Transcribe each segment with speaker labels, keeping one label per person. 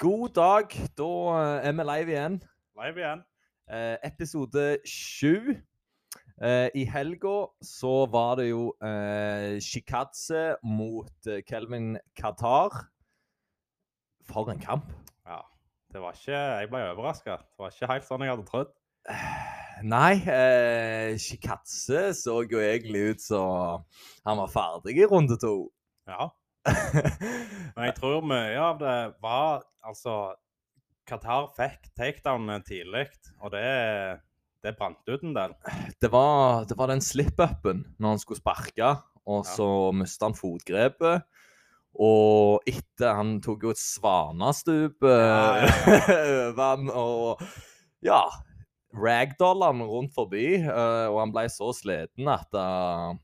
Speaker 1: God dag. Da eh, er vi live igjen.
Speaker 2: Live igjen.
Speaker 1: Eh, episode sju. Eh, I helga så var det jo eh, Shikadze mot eh, Kelvin Qatar. For en kamp.
Speaker 2: Ja. Det var ikke Jeg ble overraska. Det var ikke helt sånn jeg hadde trodd.
Speaker 1: Nei, eh, Shikadze så jo egentlig ut som han var ferdig i runde to.
Speaker 2: Ja. Men jeg tror mye av det var Altså, Qatar fikk takedownene tidlig, og det, det brant ut en del.
Speaker 1: det, var, det var den slip-upen når han skulle sparke, og
Speaker 2: Ja.
Speaker 1: så mista han fotgrepet. Og etter Han tok jo et svanestup
Speaker 2: Ja,
Speaker 1: ja, han, og ja Ragdoll han rundt forbi, eh, og han ble så sliten at eh,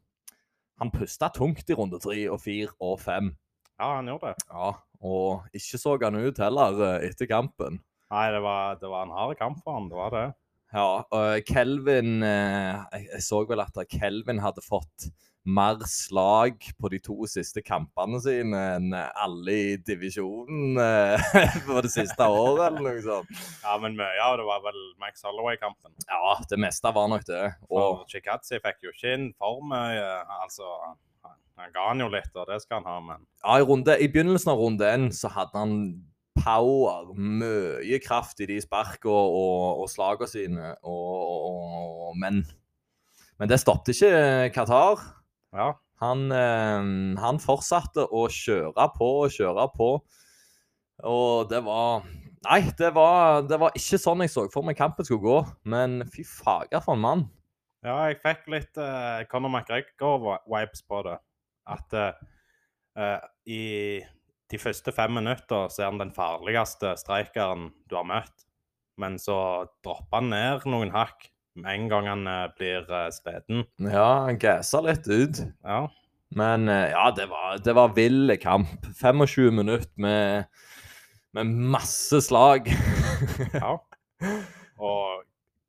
Speaker 1: han pusta tungt i runde tre og fire og fem.
Speaker 2: Ja, han gjorde det.
Speaker 1: Ja, og ikke så han ut heller eh, etter kampen.
Speaker 2: Nei, det var, det var en hard kamp for han, det var det.
Speaker 1: Ja, og Kelvin eh, jeg, jeg så vel at Kelvin hadde fått mer slag på de to siste kampene sine enn alle i divisjonen eh, for det siste året, eller noe sånt.
Speaker 2: Ja, men mye av det var vel Max Holloway-kampen.
Speaker 1: Ja, det meste var nok det.
Speaker 2: Og
Speaker 1: Og
Speaker 2: Chikadze fikk jo ikke inn for mye. Altså, han, ga han jo litt, og det skal han ha, men
Speaker 1: ja, i, runde, i begynnelsen av runde én så hadde han power, mye kraft i de sparkene og, og slagene sine, og, og, men Men det stoppet ikke Qatar.
Speaker 2: Ja.
Speaker 1: Han, eh, han fortsatte å kjøre på og kjøre på. Og det var Nei, det var, det var ikke sånn jeg så for meg kampen skulle gå. Men fy fager for en mann.
Speaker 2: Ja, jeg fikk litt uh, Conor McGregor-vibes på det. At eh, i de første fem minutter så er han den farligste streikeren du har møtt. Men så dropper han ned noen hakk med en gang han eh, blir uh, sliten.
Speaker 1: Ja, han gasser litt ut.
Speaker 2: Ja.
Speaker 1: Men eh, ja, det var, det var vill kamp. 25 minutter med, med masse slag.
Speaker 2: ja. Og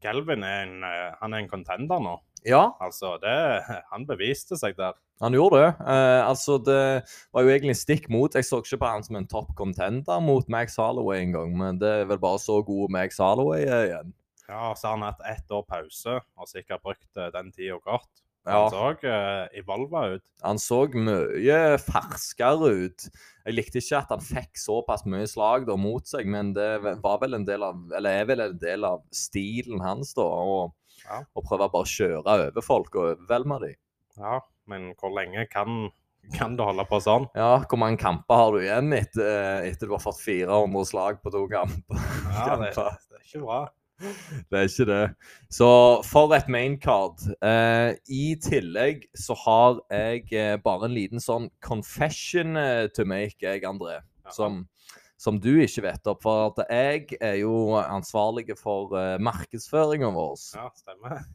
Speaker 2: Kelvin er en, eh, han er en contender nå.
Speaker 1: ja,
Speaker 2: Altså, det, han beviste seg der.
Speaker 1: han gjorde det. Eh, altså, det var jo egentlig stikk mot. Jeg så ikke på han som en topp contender mot Max Holloway en gang, men det er vel bare så god Max Holloway er igjen.
Speaker 2: Ja, Så har han hatt ett år pause og sikkert brukt eh, den tida godt.
Speaker 1: Ja.
Speaker 2: Han så uh, evolva ut.
Speaker 1: Han så mye ferskere ut. Jeg likte ikke at han fikk såpass mye slag da mot seg, men det var vel en del av, eller er vel en del av stilen hans, da. Å
Speaker 2: Ja.
Speaker 1: prøve bare å kjøre over folk og overvelme dem.
Speaker 2: Ja, men hvor lenge kan, kan du holde på sånn?
Speaker 1: Ja, hvor mange kamper har du igjen etter, eh, etter du har fått 400 slag på to kamper?
Speaker 2: Ja, det, det er ikke bra.
Speaker 1: Det er ikke det. Så for et maincard. Eh, I tillegg så har jeg eh, bare en liten sånn confession eh, to make, jeg, André.
Speaker 2: Ja.
Speaker 1: Som, som du ikke vet opp. For at jeg er jo ansvarlig for eh, markedsføringa vår.
Speaker 2: Ja, stemmer.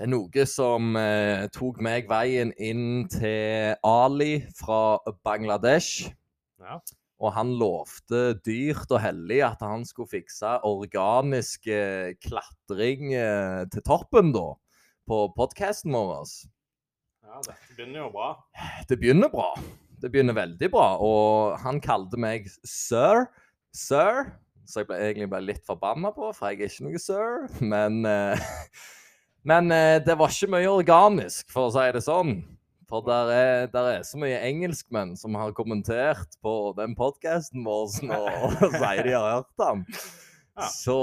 Speaker 1: Er Noe som eh, tok meg veien inn til Ali fra Bangladesh.
Speaker 2: Ja.
Speaker 1: Og han lovte dyrt og hellig at han skulle fikse organisk eh, klatring eh, til toppen, da. På podkasten vår.
Speaker 2: ja, dette begynner jo bra.
Speaker 1: Det begynner bra. Det begynner veldig bra. Og han kalte meg sir. Sir. Så jeg ble egentlig ble litt forbanna på, for jeg er ikke noe sir. Men, eh, men eh, det var ikke mye organisk, for å si det sånn. For der er, der er så mye engelskmenn som har kommentert på den podkasten vår og, og sier de har hørt den.
Speaker 2: Ja.
Speaker 1: Så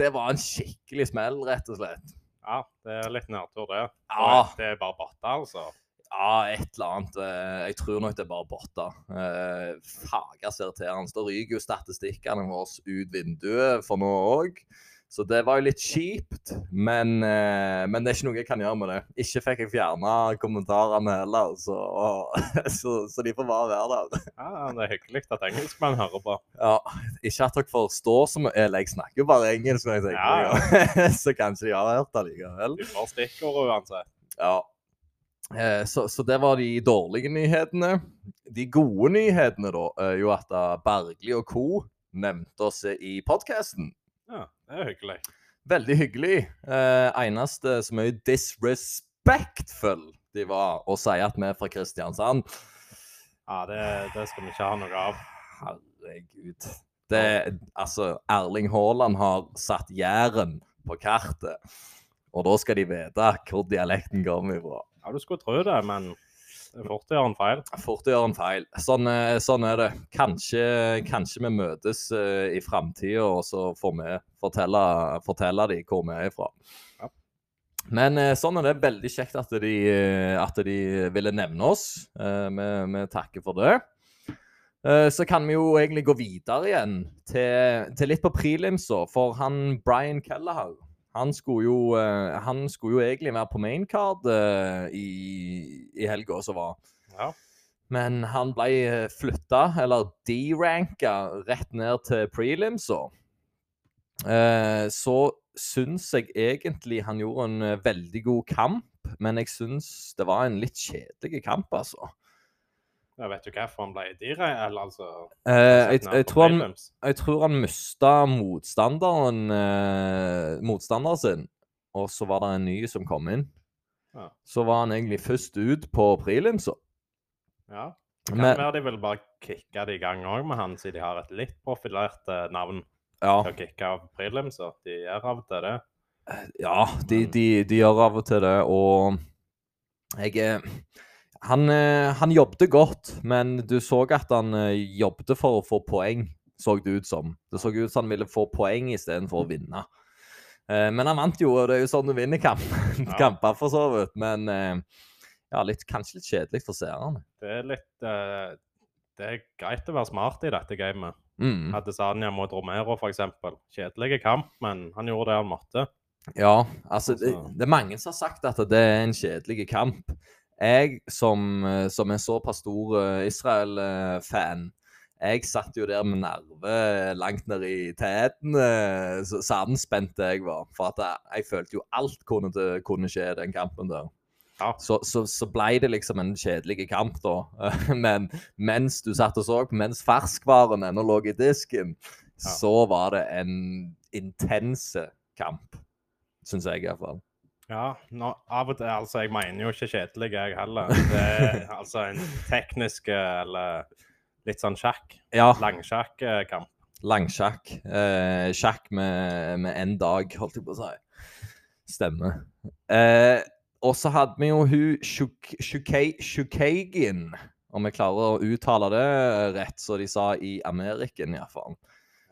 Speaker 1: det var en skikkelig smell, rett og slett.
Speaker 2: Ja, det er litt nedtur, det.
Speaker 1: Ja.
Speaker 2: Det er bare botter, altså.
Speaker 1: Ja, et eller annet. eh, Jeg tror nok det er bare botter. Fagas ser til han. Da ryker jo statistikkene våre ut vinduet for nå òg. Så det var jo litt kjipt. Men, eh, men det er ikke noe jeg kan gjøre med det. Ikke fikk jeg fjerna kommentarene heller, så, så, så de får bare være der.
Speaker 2: Ja, Det er hyggelig at engelskmenn hører på.
Speaker 1: Ja, Ikke at dere forstår så mye. Eller jeg snakker jo bare engelsk, når jeg tenker
Speaker 2: Ja,
Speaker 1: ja. så kanskje de har hørt det likevel.
Speaker 2: De får stikkord uansett.
Speaker 1: Ja. Eh, Så, så det var de dårlige nyhetene. De gode nyhetene, da, er jo at eh, Bergli og co. nevnte oss i podkasten.
Speaker 2: Ja, det er hyggelig.
Speaker 1: Veldig hyggelig. Eh, eneste som er disrespectful de var, å si at vi er fra Kristiansand.
Speaker 2: Ja, det, det skal vi ikke ha noe av.
Speaker 1: herregud. Det, altså, Erling Haaland har satt Jæren på kartet. Og da skal de vite hvor dialekten kommer ifra.
Speaker 2: Ja, du skulle tro det, men fort å gjøre en feil.
Speaker 1: Fort å gjøre en feil. Sånn, eh, sånn er det. Kanskje, kanskje vi møtes uh, i framtida, og så får vi fortelle, fortelle de hvor vi er ifra.
Speaker 2: Ja.
Speaker 1: Men uh, sånn er det. Veldig kjekt at de, at de ville nevne oss. Vi, vi, takker for det. Så kan vi jo egentlig gå videre igjen til, til litt på prelimsa, for han Brian Kelleher han skulle, jo, han skulle jo egentlig være på maincard i, i helga som var.
Speaker 2: Ja.
Speaker 1: Men han ble flytta, eller deranka, rett ned til prelimsa. Eh, så syns jeg egentlig han gjorde en veldig god kamp, men jeg syns det var en litt kjedelig kamp, altså.
Speaker 2: Jeg vet jo hvorfor han ble eller altså
Speaker 1: eh, jeg, jeg, tror han, jeg, tror han, mista motstanderen eh, motstanderen sin, og så var det en ny som kom inn.
Speaker 2: Ja.
Speaker 1: Så var han egentlig først ut på prelimsa.
Speaker 2: Ja. Kan Men, være de vil bare kicke det i gang òg med han, siden de har et litt profilert eh, navn
Speaker 1: ja.
Speaker 2: til å kicke av prelimsa. De gjør av og til det.
Speaker 1: Ja, de, de, de gjør av og til det, og jeg er han, eh, han jobbet godt, men du så at han eh, jobbet for å få poeng, så det ut som. Det så ut som han ville få poeng istedenfor å vinne. Eh, men han vant jo, og det er jo sånn du vinner kamp. Ja. kamper, for så vidt. Men ja, litt, kanskje litt kjedelig for seerne.
Speaker 2: Det er litt uh, Det er greit å være smart i dette gamet.
Speaker 1: Mm.
Speaker 2: Hadde Sanja mot Romero, f.eks. Kjedelig kamp, men han gjorde det han måtte.
Speaker 1: Ja, altså det, det, er mange som har sagt at det er en kjedelig kamp jeg som, eh, som en såpass stor uh, Israel-fan jeg satt jo der med nerve langt ned i teten, uh, så sammenspent jeg var. For at jeg, jeg følte jo alt kunne, kunne skje i den kampen der.
Speaker 2: Ja.
Speaker 1: Så, så, så ble det liksom en kjedelig kamp, da. Men mens du satt og så, mens ferskvaren ennå lå i disken, ja. så var det en intense kamp. Syns jeg iallfall.
Speaker 2: Ja, nå, av og til Altså, jeg mener jo ikke kjedelig, jeg heller. Det er altså en teknisk eller litt sånn sjakk.
Speaker 1: Ja.
Speaker 2: Langsjakk-kamp.
Speaker 1: Langsjakk. Eh, sjakk med én dag, holdt jeg på å si. Stemmer. Eh, og så hadde vi jo hun Shukagin, om jeg klarer å uttale det rett, som de sa i Ameriken iallfall.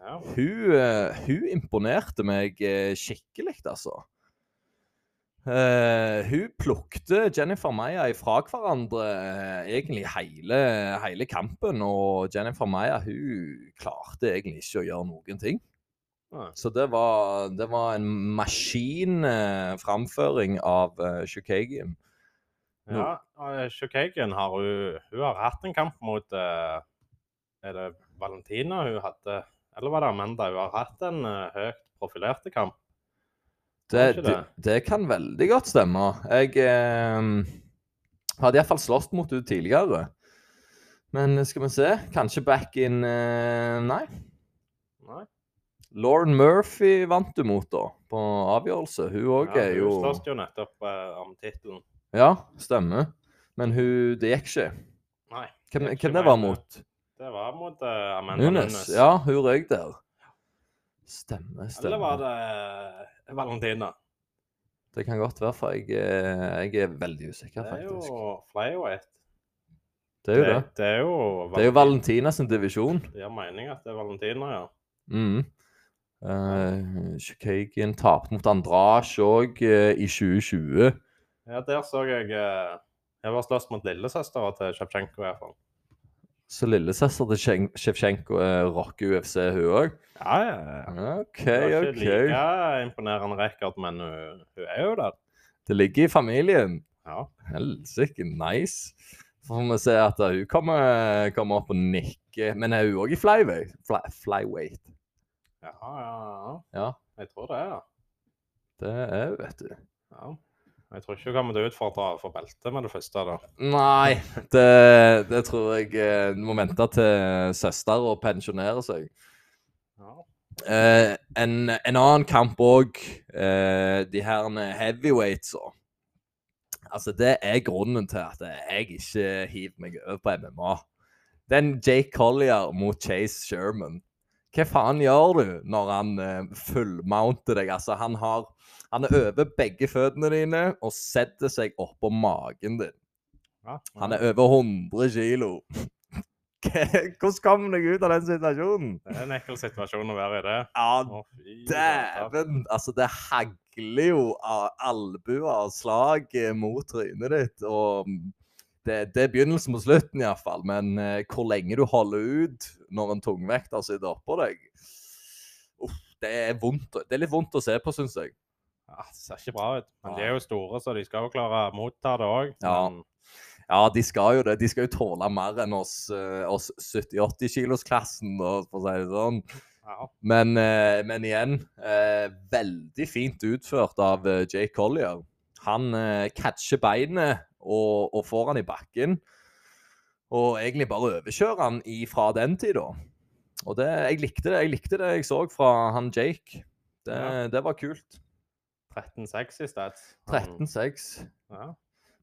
Speaker 2: Ja.
Speaker 1: Hun, uh, hun imponerte meg uh, skikkelig, altså. Uh, hun plukte Jennifer Maya ifra hverandre uh, egentlig hele, hele, kampen. Og Jennifer Maya hun klarte egentlig ikke å gjøre noen ting.
Speaker 2: Ja.
Speaker 1: Så det var, det var en maskinframføring uh, av uh, Shukagian.
Speaker 2: Ja, Shukagian har hun, hun har hatt en kamp mot Er det Valentina hun hadde? Eller var det Amanda? Hun har hatt en høyt profilerte kamp.
Speaker 1: Det, det, det, kan veldig godt stemme. Jeg eh, hadde iallfall slåss mot henne tidligere. Men skal vi se Kanskje back in eh, Nei.
Speaker 2: nei.
Speaker 1: Lauren Murphy vant du mot, da, på avgjørelse. Hun òg
Speaker 2: ja,
Speaker 1: er jo
Speaker 2: Hun slåss jo nettopp eh, om tittelen.
Speaker 1: Ja, stemmer. Men hun Det gikk ikke.
Speaker 2: Nei.
Speaker 1: Hvem det, hvem det var mot?
Speaker 2: Det var mot uh, Amanda Nunes.
Speaker 1: Ja, hun røyk der. Stemmer, stemmer.
Speaker 2: Eller var det Valentina.
Speaker 1: Det kan godt være, for jeg, eh, jeg er veldig usikker,
Speaker 2: faktisk.
Speaker 1: Det er
Speaker 2: jo flyweight.
Speaker 1: Det er jo det. Det,
Speaker 2: det er jo
Speaker 1: Valentina. Det er jo Valentina sin divisjon.
Speaker 2: Det gir mening at det er Valentina, ja.
Speaker 1: Mm. Uh, Shukagin tapte mot Andrasj òg uh, i 2020.
Speaker 2: Ja, der så jeg uh, Jeg var slåss mot lillesøstera til Sjevtsjenko, i hvert fall.
Speaker 1: Så lillesøster til Sjevtsjenko rocker UFC, hun òg?
Speaker 2: Ja, ja, ja.
Speaker 1: OK, OK. Det er
Speaker 2: ikke like imponerende rekord, men hun, hun, er jo der.
Speaker 1: Det ligger i familien.
Speaker 2: Ja.
Speaker 1: Helsike, nice. Så får vi se at hun kommer, kommer opp og nikker. Men er hun òg i flyweight? Fly, flyweight?
Speaker 2: Ja, ja,
Speaker 1: ja.
Speaker 2: Jeg tror det, ja.
Speaker 1: Det er hun, vet du.
Speaker 2: Ja. Jeg tror ikke hun kommer til å utfordre for beltet med det første. da.
Speaker 1: Nei, det, det tror jeg Du må vente til søster og pensjonere seg. Eh, en, en, annen kamp òg, eh, de her heavyweights òg. Altså, det er grunnen til at jeg ikke hiver meg over på MMA. Er Jake Collier mot Chase Sherman. Hva faen gjør du når han uh, fullmounter deg? Altså, han har Han er over begge føttene dine og setter seg oppå magen din. Han er over 100 kilo. Hvordan kom du deg ut av den situasjonen?
Speaker 2: Det er en ekkel situasjon å være i det.
Speaker 1: Ja, dæven! Altså, det hagler jo av albuer og slag eh, mot trynet ditt. Og mm, det, det er begynnelsen på slutten, iallfall. Men uh, hvor lenge du holder ut når en tungvekter sitter oppå deg Uff, det er vondt. Det er litt vondt å se på, syns jeg.
Speaker 2: Ja, det ser ikke bra ut. Men de er jo store, så de skal jo klare å motta det òg.
Speaker 1: Ja. Ja, de skal jo det. De skal jo tåle mer enn oss, eh, oss 70-80-kilosklassen, for å si det sånn.
Speaker 2: Ja.
Speaker 1: Men, eh, men igjen, eh, veldig fint utført av Jake Collier. Han catcher beinet og, og får han i bakken. Og egentlig bare overkjører han ifra den tid. Og det, jeg likte det jeg likte det jeg så fra han Jake. Det,
Speaker 2: Ja.
Speaker 1: det var kult.
Speaker 2: 13-6 i stats.
Speaker 1: 13-6.
Speaker 2: Ja.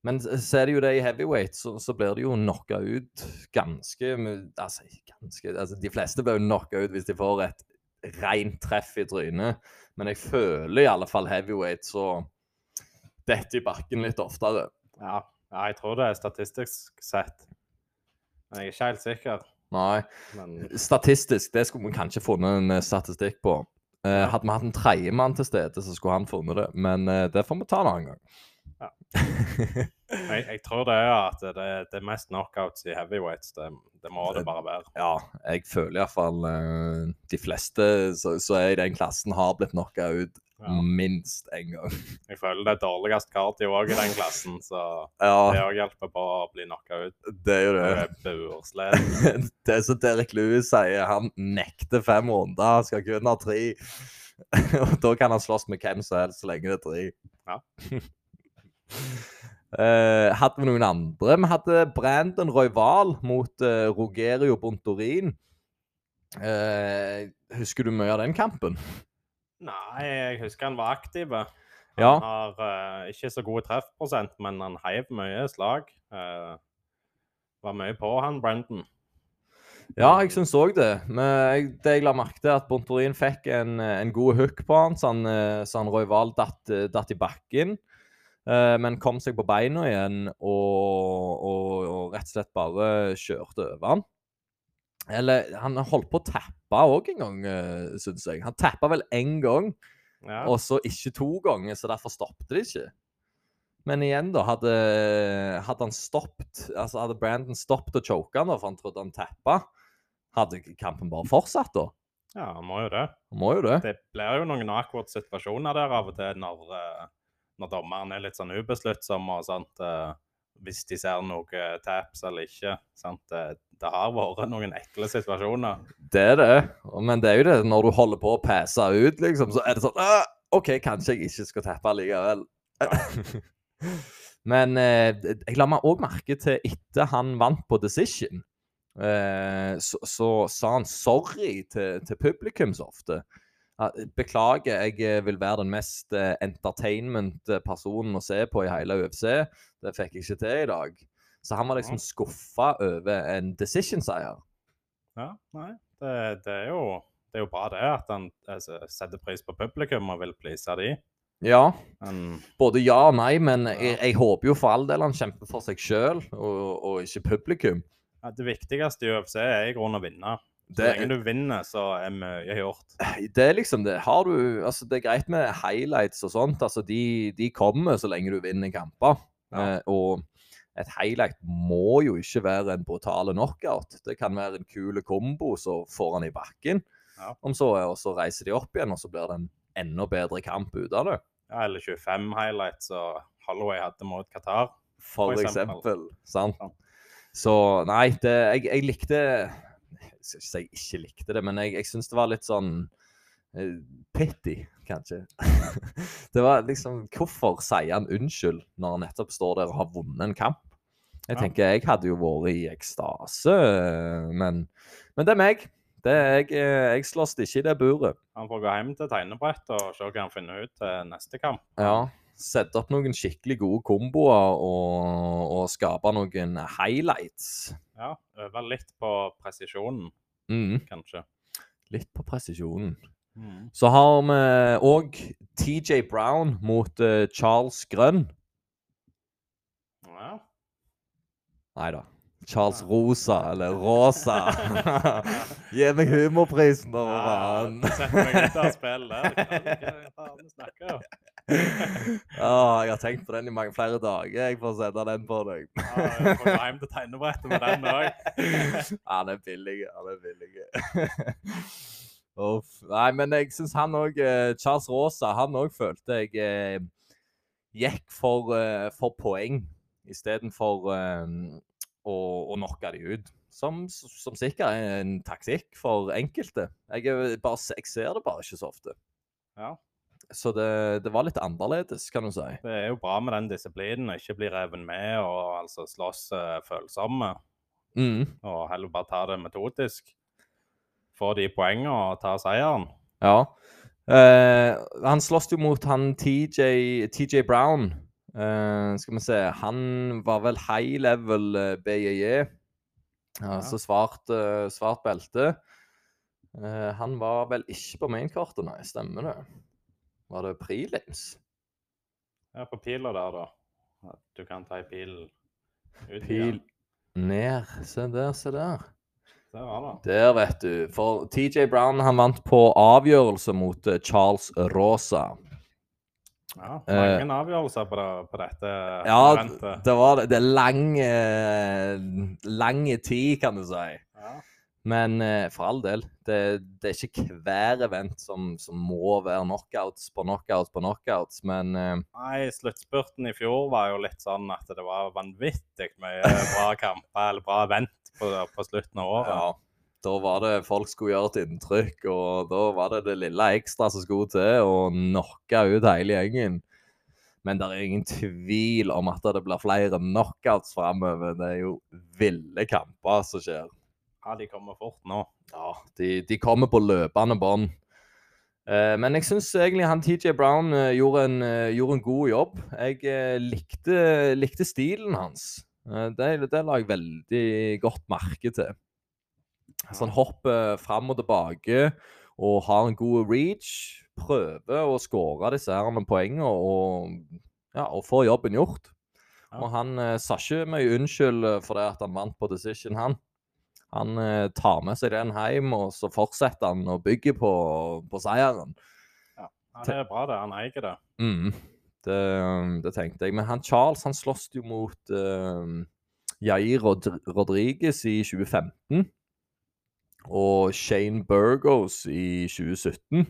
Speaker 1: Men så er det jo det i heavyweight, så, så blir det jo knocka ut ganske Altså, ganske altså, De fleste blir jo knocka ut hvis de får et rent treff i trynet. Men jeg føler i alle fall heavyweight så detter i bakken litt oftere.
Speaker 2: Ja. ja, jeg tror det er statistisk sett. Men jeg er ikke helt sikker.
Speaker 1: Nei.
Speaker 2: Men
Speaker 1: Statistisk, det skulle vi kanskje funnet en eh, statistikk på. Eh, hadde vi hatt en tredjemann til stede, så skulle han funnet det. Men eh, det får vi ta en annen gang.
Speaker 2: Jeg, jeg tror det er at det, det er mest knockouts i heavyweights. Det, det må det bare være.
Speaker 1: Ja, jeg føler iallfall uh, de fleste som er i den klassen, har blitt knocka ut
Speaker 2: Ja.
Speaker 1: minst én gang.
Speaker 2: Jeg føler det er dårligst cardio òg i den klassen, så det
Speaker 1: Ja,
Speaker 2: òg hjelper på å bli knocka ut.
Speaker 1: det er jo
Speaker 2: Det
Speaker 1: det.
Speaker 2: er.
Speaker 1: Det er som Derek Lewis sier, han nekter fem runder, han skal kun ha tre. Og da kan han slåss med hvem som helst så lenge det er tre.
Speaker 2: Ja.
Speaker 1: Eh, hadde vi noen andre? Vi hadde Brandon Royval mot uh, Rogerio Bontorin. Uh, husker du mye av den kampen?
Speaker 2: Nei, jeg husker han var aktiv. Han
Speaker 1: Ja.
Speaker 2: har ikke så god treffprosent, men han heiv mye slag. Var mye på han, Brandon.
Speaker 1: Ja, jeg syns òg det. Men jeg, det jeg la merke til, at Bontorin fikk en, en god hook på han, så han, så han Royval datt, datt i bakken. Eh, Men kom seg på beina igjen og, og, og rett og slett bare kjørte over han. Eller han holdt på å tappe òg en gang, uh, syns jeg. Han tappa vel én gang,
Speaker 2: Ja.
Speaker 1: og så ikke to ganger, så derfor stoppet det ikke. Men igjen, da, hadde, hadde han stoppet Altså hadde Brandon stoppet å choke han da, for han trodde han tappa, hadde kampen bare fortsatt da?
Speaker 2: ja, han må jo det.
Speaker 1: Han må jo det.
Speaker 2: Det blir jo noen awkward situasjoner der av og til når, eh, når dommeren er litt sånn ubesluttsomme og sånt. eh, hvis de ser noe taps eller ikke. sant? Det, har vært noen ekle situasjoner.
Speaker 1: Det er det. Men det er jo det, når du holder på å passe ut, liksom, så er det sånn «Ah, OK, kanskje jeg ikke skal tappe likevel. Men eh, jeg la meg òg merke til etter han vant på Decision, eh, så, så sa han sorry til, til publikum så ofte. Beklager, jeg eh, vil være den mest eh, entertainment-personen å se på i hele UFC. Det fikk jeg ikke til i dag. Så han var liksom skuffa over en decision-seier.
Speaker 2: Ja, nei, det, det, er jo, det er jo bra det at han altså, setter pris på publikum og vil please de.
Speaker 1: Ja,
Speaker 2: Men
Speaker 1: både ja og nei, men jeg, jeg håper jo for all del han kjemper for seg sjøl, og, og ikke publikum.
Speaker 2: ja, det viktigste i UFC er i grunnen å vinne. Så
Speaker 1: Det-
Speaker 2: lenge du vinner, så er mye gjort.
Speaker 1: Det er liksom det. Har du Altså, det er greit med highlights og sånt. Altså, de, de kommer så lenge du vinner kamper.
Speaker 2: Ja.
Speaker 1: Eh, og et highlight må jo ikke være en brutal knockout. Det kan være en kul kombo, så får han i bakken.
Speaker 2: Ja.
Speaker 1: Om så og så reiser de opp igjen, og så blir det en enda bedre kamp ut av det.
Speaker 2: Ja, eller 25 highlights som Holloway hadde mot Qatar.
Speaker 1: For,
Speaker 2: For
Speaker 1: eksempel.
Speaker 2: eksempel.
Speaker 1: Sant?
Speaker 2: Sant.
Speaker 1: Så nei, det, jeg, jeg likte Jeg skal ikke si jeg ikke likte det, men jeg, jeg syns det var litt sånn Pitty, kanskje. det var liksom Hvorfor sier han unnskyld når han nettopp står der og har vunnet en kamp? Jeg
Speaker 2: Ja.
Speaker 1: tenker jeg hadde jo vært i ekstase, men, men det er meg. Det jeg, eh, jeg slåss ikke i det buret.
Speaker 2: Han får gå hjem til tegnebrettet og se hva han finner ut til neste kamp.
Speaker 1: Ja, sette opp noen skikkelig gode komboer og, og skape noen highlights.
Speaker 2: Ja, Øve litt på presisjonen,
Speaker 1: Mm,
Speaker 2: kanskje.
Speaker 1: litt på presisjonen.
Speaker 2: Mm.
Speaker 1: Så har vi òg TJ Brown mot uh, Charles Grønn.
Speaker 2: Ja.
Speaker 1: Nei da. Charles Rosa, eller Rosa. Gi meg humorprisen, da, faen.
Speaker 2: Sett meg ut av spill der. Hva faen snakker du?
Speaker 1: Ja, jeg har tenkt på den i mange flere dager, jeg får sette den på deg.
Speaker 2: ah, jeg får gå hjem til tegnebrettet med den òg.
Speaker 1: Han er billig, han er billig. Uff. Nei, men jeg syns han òg Charles Rosa, han òg følte jeg eh, gikk for, eh, for poeng istedenfor eh, å, å knocke de ut. Som, som sikkert er en taktikk for enkelte. Jeg, bare, jeg ser det bare ikke så ofte.
Speaker 2: Ja.
Speaker 1: Så det, det var litt annerledes, kan du si.
Speaker 2: Det er jo bra med den disiplinen, ikke bli revet med og altså slåss uh, følsomme.
Speaker 1: Mm.
Speaker 2: Og heller bare ta det metodisk. Få de poengene og ta seieren.
Speaker 1: Ja. Uh, han slåss jo mot han TJ, TJ Brown. Uh, skal vi se Han var vel high level BJJ.
Speaker 2: Ja.
Speaker 1: Altså svart, svart belte. Han var vel ikke på mainkortet, nei. Stemmer det? Var det prelims?
Speaker 2: Ja, på pila der, da. Du kan ta ei pil ut
Speaker 1: Pil
Speaker 2: igjen.
Speaker 1: ned. Se der, se der.
Speaker 2: Der var det.
Speaker 1: Der, vet du. For TJ Brown han vant på avgjørelse mot eh, Charles Rosa.
Speaker 2: Ja,
Speaker 1: Eh,
Speaker 2: mange avgjørelser på, det, på dette
Speaker 1: Ja,
Speaker 2: eventet.
Speaker 1: det var det. Det er lang, eh, lang tid, kan du si. Men eh, for all del, det, det er ikke hver event som, som må være knockouts på knockouts på knockouts, men eh,
Speaker 2: Nei, sluttspurten i fjor var jo litt sånn at det var vanvittig mye bra kamper eller bra event på, på slutten av året.
Speaker 1: ja. Da var det folk skulle gjøre et inntrykk, og da var det det lille ekstra som skulle til å knocke ut hele gjengen. Men det er ingen tvil om at det blir flere knockouts framover. Det er jo ville kamper som skjer.
Speaker 2: Ja, de kommer fort nå.
Speaker 1: Ja, de, de kommer på løpende bånd. Eh, men jeg syns egentlig han TJ Brown eh, gjorde, en, eh, gjorde en god jobb. Jeg eh, likte, likte stilen hans. Det, det la jeg veldig godt merke til. Så han hopper fram og tilbake og har en god reach. Prøver å skåre disse her poengene og, ja, og får jobben gjort. Og han eh, sa ikke mye unnskyld for det at han vant på decision, han. Han eh, tar med seg den hjem, og så fortsetter han å bygge på, på seieren.
Speaker 2: Ja, det er bra, det. Han eier det.
Speaker 1: Mm, det, det tenkte jeg. Men han Charles han sloss jo mot uh, Jair Rod Rodriguez i 2015. Og Shane Burgos i 2017.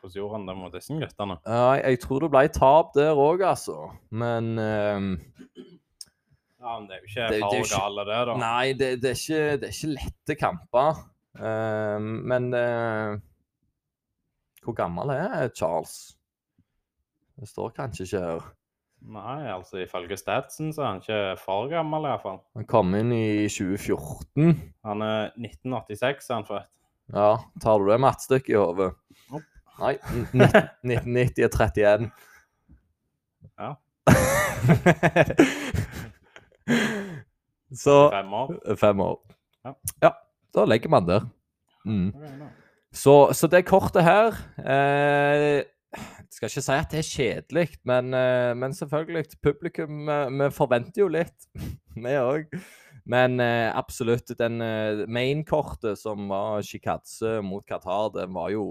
Speaker 2: Hvordan gjorde han det mot disse guttene?
Speaker 1: Uh, jeg tror det ble tap der òg, altså. Men eh,
Speaker 2: Ja, men det er jo ikke
Speaker 1: det jo ikke-
Speaker 2: det, da.
Speaker 1: Nei, det, det, er ikke, det er ikke lette kamper. Uh, men uh, Hvor gammel er Charles? Det står kanskje ikke her.
Speaker 2: Nei, altså ifølge statsen så er han ikke for gammel, iallfall.
Speaker 1: Han kom inn i 2014.
Speaker 2: Han er 1986, er han født.
Speaker 1: Ja, tar du det mattestykket i hodet?
Speaker 2: Nope.
Speaker 1: Nei, n- n- 1990 er 31.
Speaker 2: Ja.
Speaker 1: Så
Speaker 2: Fem år.
Speaker 1: Fem år.
Speaker 2: Ja.
Speaker 1: ja, da legger man der. Mm. Så, så det kortet her eh, skal ikke si at det er kjedelig, men, eh, men selvfølgelig, publikum eh, Vi forventer jo litt, vi òg. Men eh, absolutt, den eh, main-kortet som var Shikadze mot Qatar, den var jo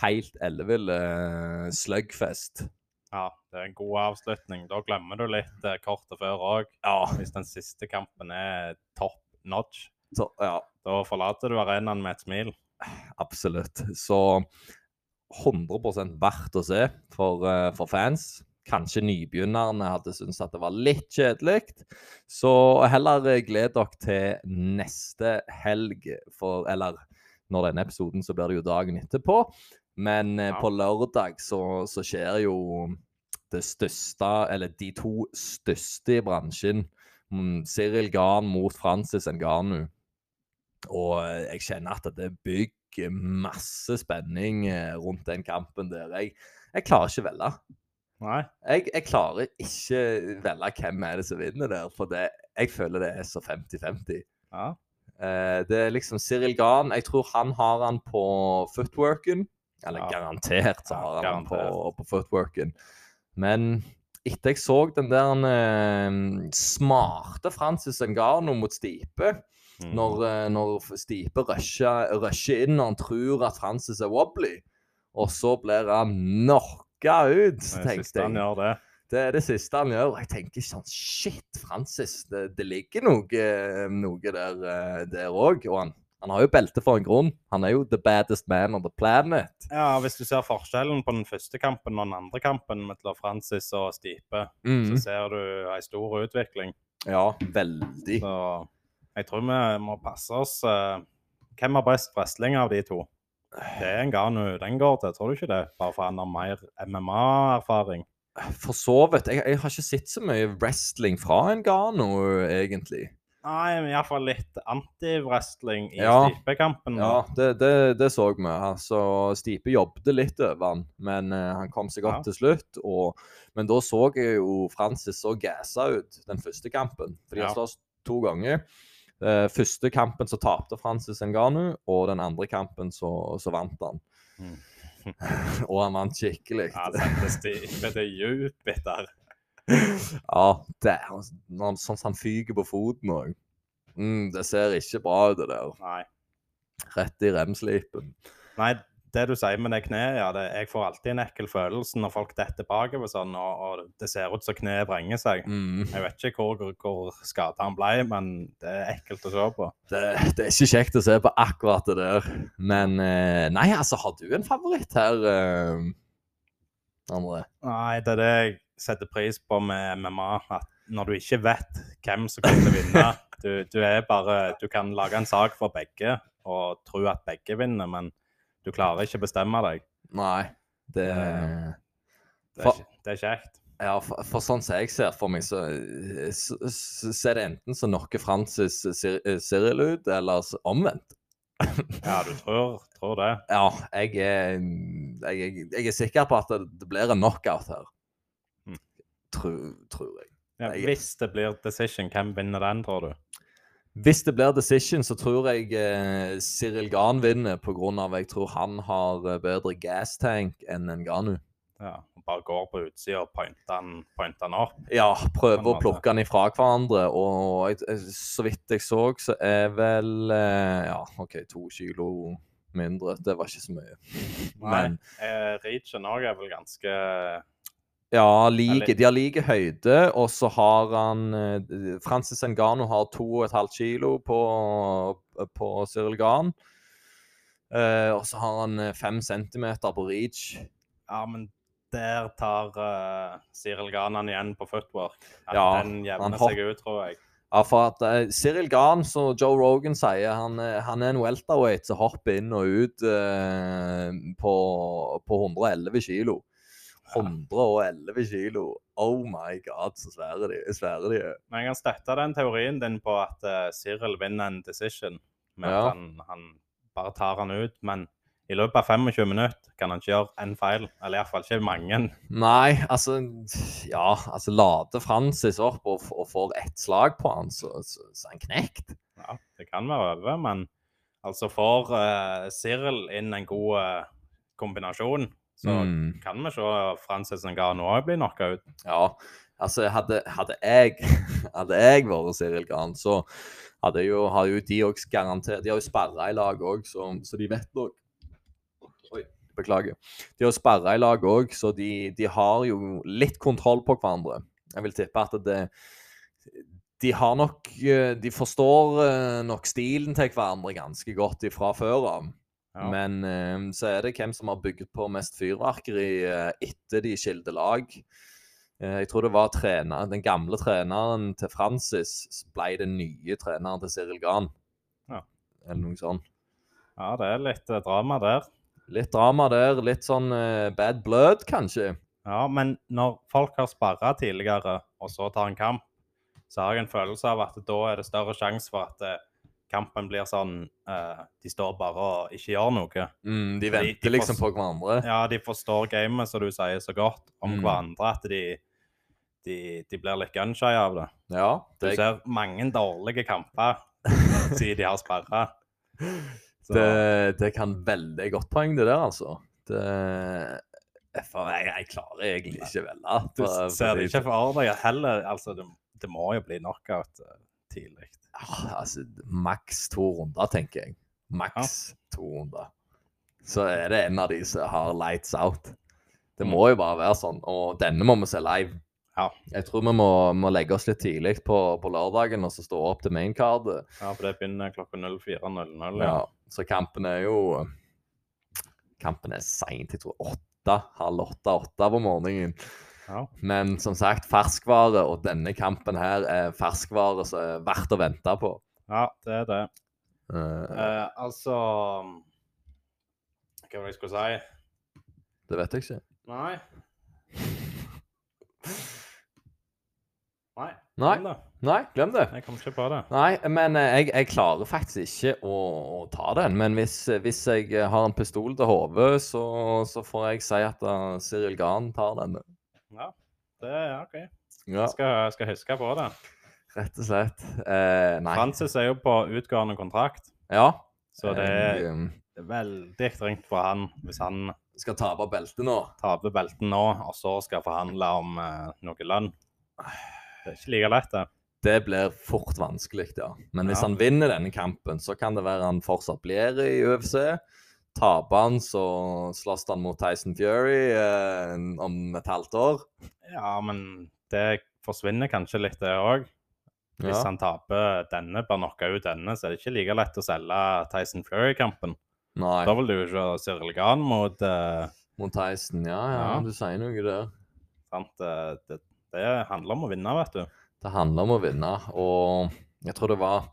Speaker 1: helt ellevill eh, slugfest.
Speaker 2: Ja, det er en god avslutning. Da glemmer du litt eh, kortet før òg.
Speaker 1: Ja.
Speaker 2: Hvis den siste kampen er top notch,
Speaker 1: Så, ja,
Speaker 2: da forlater du arenaen med et smil.
Speaker 1: absolutt. Så 100% verdt å se for, eh, for fans. Kanskje nybegynnerne hadde syntes at det var litt kjedelig. Så heller eh, gled dere til neste helg, for Eller når denne episoden, så blir det jo dagen etterpå. Men eh,
Speaker 2: Ja.
Speaker 1: på lørdag så, så skjer jo det største, eller de to største i bransjen. Mm, Cyril Garn mot Francis Ngannou. Og eh, jeg kjenner at det bygger masse spenning eh, rundt den kampen der. Jeg, jeg klarer ikke velge.
Speaker 2: Nei.
Speaker 1: Jeg, jeg klarer ikke velge hvem er det som vinner der, for det, jeg føler det er så 50-50.
Speaker 2: Ja.
Speaker 1: Eh, det er liksom Cyril Gahn. Jeg tror han har han på footworken. Eller
Speaker 2: Ja.
Speaker 1: garantert så har han den på, på footworken. Men etter jeg så den der uh, smarte Francis Ngannou mot Stipe
Speaker 2: Mm.
Speaker 1: når, uh, når Stipe rusher, rusher inn når han tror at Francis er wobbly, og så blir han knocka ut, tenkte jeg.
Speaker 2: det.
Speaker 1: Det er det siste han gjør. Jeg tenker sånn Shit, Francis. Det, det ligger noe, noe der der òg. Og han, han har jo belte for en grunn. Han er jo the baddest man on the planet.
Speaker 2: Ja, Hvis du ser forskjellen på den første kampen og den andre kampen mellom Francis og Stipe,
Speaker 1: Mm.
Speaker 2: så ser du ei stor utvikling.
Speaker 1: Ja, veldig.
Speaker 2: Så jeg tror vi må passe oss. eh, Hvem har best wrestling av de to? Det er en Ganu den går til, tror du ikke det? Bare for han har mer MMA-erfaring.
Speaker 1: For så vidt. Jeg, jeg har ikke sett så mye wrestling fra en Gano, egentlig.
Speaker 2: Nei, men iallfall litt anti-wrestling i
Speaker 1: Ja.
Speaker 2: Stipe-kampen.
Speaker 1: Ja, det, det, det så vi. Altså, Stipe jobbet litt over han, men uh, han kom seg opp
Speaker 2: Ja.
Speaker 1: til slutt. Og, men da så jeg jo Francis så gassa ut den første kampen. Fordi han
Speaker 2: Ja.
Speaker 1: slåss to ganger. Uh, første kampen så tapte Francis Nganu, og den andre kampen så, så vant han.
Speaker 2: Mm.
Speaker 1: og han vant skikkelig.
Speaker 2: Ja, det Stipe til Jupiter.
Speaker 1: Ja, det er han- sånn som han fyker på foten òg. Mm, det ser ikke bra ut, det der.
Speaker 2: Nei.
Speaker 1: Rett i remslipen.
Speaker 2: Nei, det du sier med det kneet, ja, det, jeg får alltid en ekkel følelse når folk detter bakover sånn, og, og det ser ut som kneet vrenger seg.
Speaker 1: Mm.
Speaker 2: Jeg vet ikke hvor, hvor skada han ble, men det er ekkelt å se på.
Speaker 1: Det, det er ikke kjekt å se på akkurat det der. Men eh, nei, altså, har du en favoritt her, eh, André?
Speaker 2: Nei, det er det jeg setter pris på med MMA. At når du ikke vet hvem som kommer til å vinne du, du er bare Du kan lage en sak for begge og tro at begge vinner, men du klarer ikke å bestemme deg.
Speaker 1: Nei. Det,
Speaker 2: Eh, Det er, det er kjekt.
Speaker 1: ja, for, for sånn som jeg ser for meg, så, så, så så er det enten så noe Francis Cyril ut, eller så omvendt.
Speaker 2: Ja, du tror, tror det.
Speaker 1: Ja, jeg er, jeg, jeg, jeg er sikker på at det, det blir en knockout her. Tror, tror jeg.
Speaker 2: Ja, hvis det blir decision, hvem vinner den, tror du?
Speaker 1: Hvis det blir decision, så tror jeg eh, Cyril Gahn vinner pga. jeg tror han har eh, bedre gas tank enn Nganu.
Speaker 2: Ja, og Bare går på utsida og pointer den, pointer den opp?
Speaker 1: Ja, prøver å plukke han ifra hverandre, og jeg, jeg- så vidt jeg så, så er vel eh, Ja, OK, to kilo mindre. Det var ikke så mye. Men
Speaker 2: Eh, Reachen òg er vel ganske
Speaker 1: ja, like, de har like høyde, og så har han eh, Francis Ngannou har 2,5 kilo på, på Cyril Gahn. Eh, og så har han eh, fem centimeter på reach.
Speaker 2: Ja, men der tar uh, Cyril han igjen på footwork. At
Speaker 1: Ja,
Speaker 2: den jevner seg ut, tror jeg.
Speaker 1: Ja, for at uh, Cyril Gahn, som Joe Rogan sier, han, eh, han er en welterweight som hopper inn og ut eh, på, på 111 kilo. 111 kilo. Oh my god, så svære de, svære de er.
Speaker 2: Men jeg kan støtte den teorien din på at uh, Cyril vinner en decision. Med
Speaker 1: Ja.
Speaker 2: at han, han bare tar han ut. Men i løpet av 25 minutter kan han ikke gjøre en feil. Eller iallfall ikke mange.
Speaker 1: Nei, altså Ja, altså lader Francis opp og, og får ett slag på han, så, så, så han knekt.
Speaker 2: Ja, det kan være over, men altså får uh, Cyril inn en god uh, kombinasjon, så
Speaker 1: Mm.
Speaker 2: kan vi se Frances Ngannou òg bli knocka ut.
Speaker 1: Ja, altså hadde, hadde jeg Hadde jeg vært Cyril Gran, så hadde jo, har jo de òg garantert De har jo sperra i lag òg, så, så de vet nok Oi, beklager. De har sperra i lag òg, så de, de har jo litt kontroll på hverandre. Jeg vil tippe at det De har nok eh, De forstår eh, nok stilen til hverandre ganske godt ifra før av.
Speaker 2: Ja.
Speaker 1: Men eh, så er det hvem som har bygget på mest fyrverkeri eh, etter de skilte lag. Eh, jeg tror det var trener, den gamle treneren til Francis ble den nye treneren til Cyril Gahn.
Speaker 2: Ja.
Speaker 1: Eller noe sånt.
Speaker 2: ja, det er litt eh, drama der.
Speaker 1: Litt drama der, litt sånn eh, bad blood, kanskje.
Speaker 2: Ja, men når folk har sparra tidligere, og så tar en kamp, så har jeg en følelse av at da er det større sjanse for at eh, kampen blir sånn uh, De står bare og ikke gjør noe.
Speaker 1: Mm, de venter
Speaker 2: de
Speaker 1: liksom på hverandre.
Speaker 2: Ja, de forstår gamet, som du sier, så godt om
Speaker 1: Mm.
Speaker 2: hverandre at de, de, de blir litt gunshy av det.
Speaker 1: Ja,
Speaker 2: Du ser mange dårlige kamper siden de har sperra.
Speaker 1: Det, det kan veldig godt poeng, det der, altså. Det, for jeg, jeg klarer egentlig ikke velge.
Speaker 2: Du ser det ikke for deg heller. Altså, det, det må jo bli knockout tidlig.
Speaker 1: Ja, altså, maks to runder, tenker jeg. Maks to runder. Så er det en av de som har lights out. Det
Speaker 2: Mm.
Speaker 1: må jo bare være sånn. Og denne må vi se live.
Speaker 2: Ja.
Speaker 1: Jeg tror vi må, må legge oss litt tidlig på, på lørdagen og så stå opp til maincard.
Speaker 2: Ja, for det begynner klokka 04.00.
Speaker 1: Ja.
Speaker 2: Ja.
Speaker 1: Så kampen er jo Kampen er seint. Jeg tror åtte, halv åtte, åtte på morgenen.
Speaker 2: Ja.
Speaker 1: Men som sagt, ferskvare, og denne kampen her er ferskvare som er verdt å vente på.
Speaker 2: ja, det er det.
Speaker 1: Uh,
Speaker 2: uh, altså Hva var det jeg skulle si?
Speaker 1: det vet jeg ikke.
Speaker 2: Nei. Nei.
Speaker 1: Nei.
Speaker 2: glem det.
Speaker 1: Nei, glem det.
Speaker 2: Jeg kom ikke på det.
Speaker 1: Nei, men eh, jeg, jeg klarer faktisk ikke å, å ta den. Men hvis, hvis jeg har en pistol til hodet, så, så får jeg si at uh, Cyril Gahn tar denne.
Speaker 2: Ja, det er OK.
Speaker 1: Ja,
Speaker 2: skal, skal huske på det.
Speaker 1: rett og slett. Eh, nei.
Speaker 2: Francis er jo på utgående kontrakt,
Speaker 1: Ja.
Speaker 2: så det er
Speaker 1: Jeg um,
Speaker 2: veldig strengt for han hvis han
Speaker 1: skal tape beltet nå.
Speaker 2: taper belten nå, og så skal forhandle om eh, noe lønn. Det er ikke like lett, det.
Speaker 1: Det blir fort vanskelig, ja. Men hvis
Speaker 2: Ja.
Speaker 1: han vinner denne kampen, så kan det være han fortsatt blir i UFC. Taper han, så slåss han mot Tyson Fury eh, om et halvt år.
Speaker 2: Ja, men det forsvinner kanskje litt, det òg. Hvis
Speaker 1: Ja.
Speaker 2: han taper denne, bare knocker ut denne, så er det ikke like lett å selge Tyson Fury-kampen.
Speaker 1: Nei.
Speaker 2: Da vil du jo se Cyril Gahn mot eh,
Speaker 1: Mot Tyson, ja, ja,
Speaker 2: Ja.
Speaker 1: du sier noe der.
Speaker 2: sant? eh, Det, det handler om å vinne, vet du.
Speaker 1: Det handler om å vinne, og jeg tror det var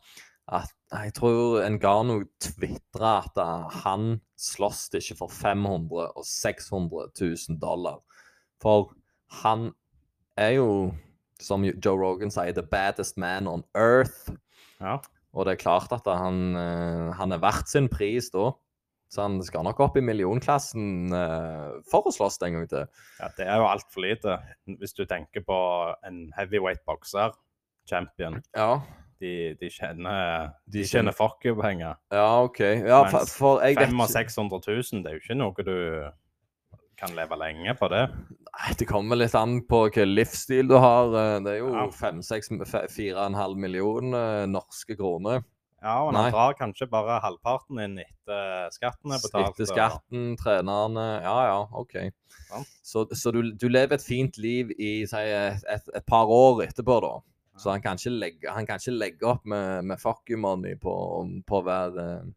Speaker 1: at Jeg tror Ngano tvitra at han slåss ikke for 500 og 600 000 dollar. For han er jo, som Joe Rogan sier, the baddest man on earth.
Speaker 2: Ja.
Speaker 1: Og det er klart at han, eh, han er verdt sin pris da. Så han skal nok opp i millionklassen uh, for å slåss en gang til.
Speaker 2: ja det er jo altfor lite. Hvis du tenker på en heavyweight bokser, champion,
Speaker 1: Ja,
Speaker 2: de, de tjener
Speaker 1: De
Speaker 2: kjenner tjener fuck you-penger.
Speaker 1: ja OK. Ja, for, for jeg vet
Speaker 2: 500 000-600 000, det er jo ikke noe du kan leve lenge på det.
Speaker 1: Nei, Det kommer litt an på hvilken livsstil du har. eh, Det er jo
Speaker 2: Ja.
Speaker 1: fem, seks, fe- fire og en halv million eh, norske kroner.
Speaker 2: Ja,
Speaker 1: og
Speaker 2: han drar kanskje bare halvparten inn etter skatten er betalt.
Speaker 1: Etter
Speaker 2: og-
Speaker 1: skatten, trenerne Ja, ja, OK.
Speaker 2: Ja.
Speaker 1: Så, så du, du lever et fint liv i si, et, et, et par år etterpå, da. Så han kan ikke legge, han kan ikke legge opp med, med fuck you money på, på å være eh,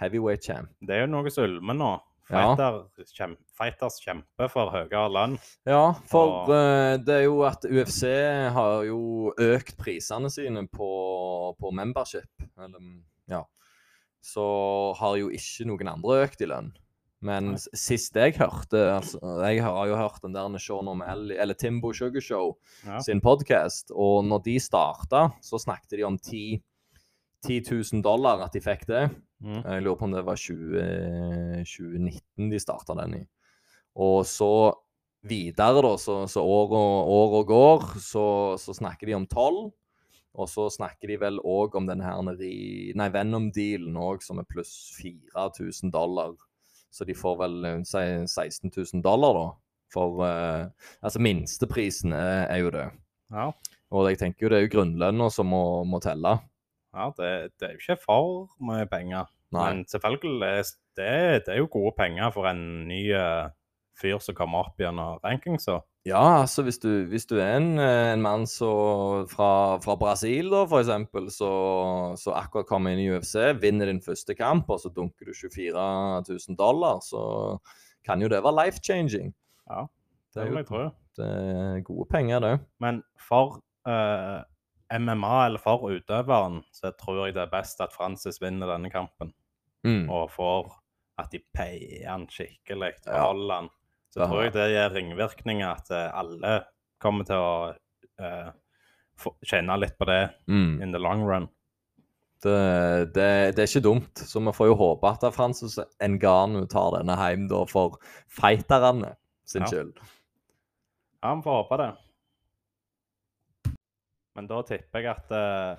Speaker 1: heavyweight champ.
Speaker 2: Det er jo noe som ulmer nå.
Speaker 1: Ja.
Speaker 2: Kjem, fighters kjemper for høyere lønn.
Speaker 1: Ja, for
Speaker 2: Og-
Speaker 1: uh, det er jo at UFC har jo økt prisene sine på, på membership. Eller, ja. Så har jo ikke noen andre økt i lønn. Men sist jeg hørte altså, Jeg har jo hørt den der Sean O'Malley, eller Timbo Sugar Show
Speaker 2: Ja.
Speaker 1: sin podkast, og når de starta, så snakket de om 10, 10 000 dollar at de fikk det.
Speaker 2: Mm.
Speaker 1: Jeg lurer på om det var 20, 2019 de starta den i. Og så videre, da, så, så år, og, år og går, så, så snakker de om 12. Og så snakker de vel òg om denne her nei, Venom-dealen òg, som er pluss 4000 dollar. Så de får vel eh, si 16 000 dollar, da. For eh, Altså, minsteprisen er, er jo det.
Speaker 2: Ja,
Speaker 1: Og jeg tenker jo det er jo grunnlønna som må, må telle.
Speaker 2: ja det, det er jo ikke for mye penger.
Speaker 1: Nei.
Speaker 2: Men selvfølgelig, det, det er jo gode penger for en ny eh, fyr som kommer opp gjennom rankingsa.
Speaker 1: Ja, altså hvis du, hvis du er en, eh, en mann så, fra, fra Brasil, da, for eksempel, så, så akkurat kommer inn i UFC, vinner din første kamp, og så dunker du 24 000 dollar, så kan jo det være life-changing.
Speaker 2: Ja,
Speaker 1: Det
Speaker 2: Det vil jeg tro.
Speaker 1: det er gode penger, det.
Speaker 2: Men for uh, MMA, eller for utøveren, så tror jeg det er best at Francis vinner denne kampen.
Speaker 1: Mm.
Speaker 2: Og får at de peier han skikkelig,
Speaker 1: Ja.
Speaker 2: beholder han. Så tror jeg det gir ringvirkninger at eh, alle kommer til å eh, kjenne litt på det
Speaker 1: Mm.
Speaker 2: in the long run.
Speaker 1: Det, det, det er ikke dumt. Så vi får jo håpe at Francis Ngannou tar denne hjem da for fighterne sin
Speaker 2: Ja.
Speaker 1: skyld.
Speaker 2: Ja, vi får håpe det. Men da tipper jeg at eh,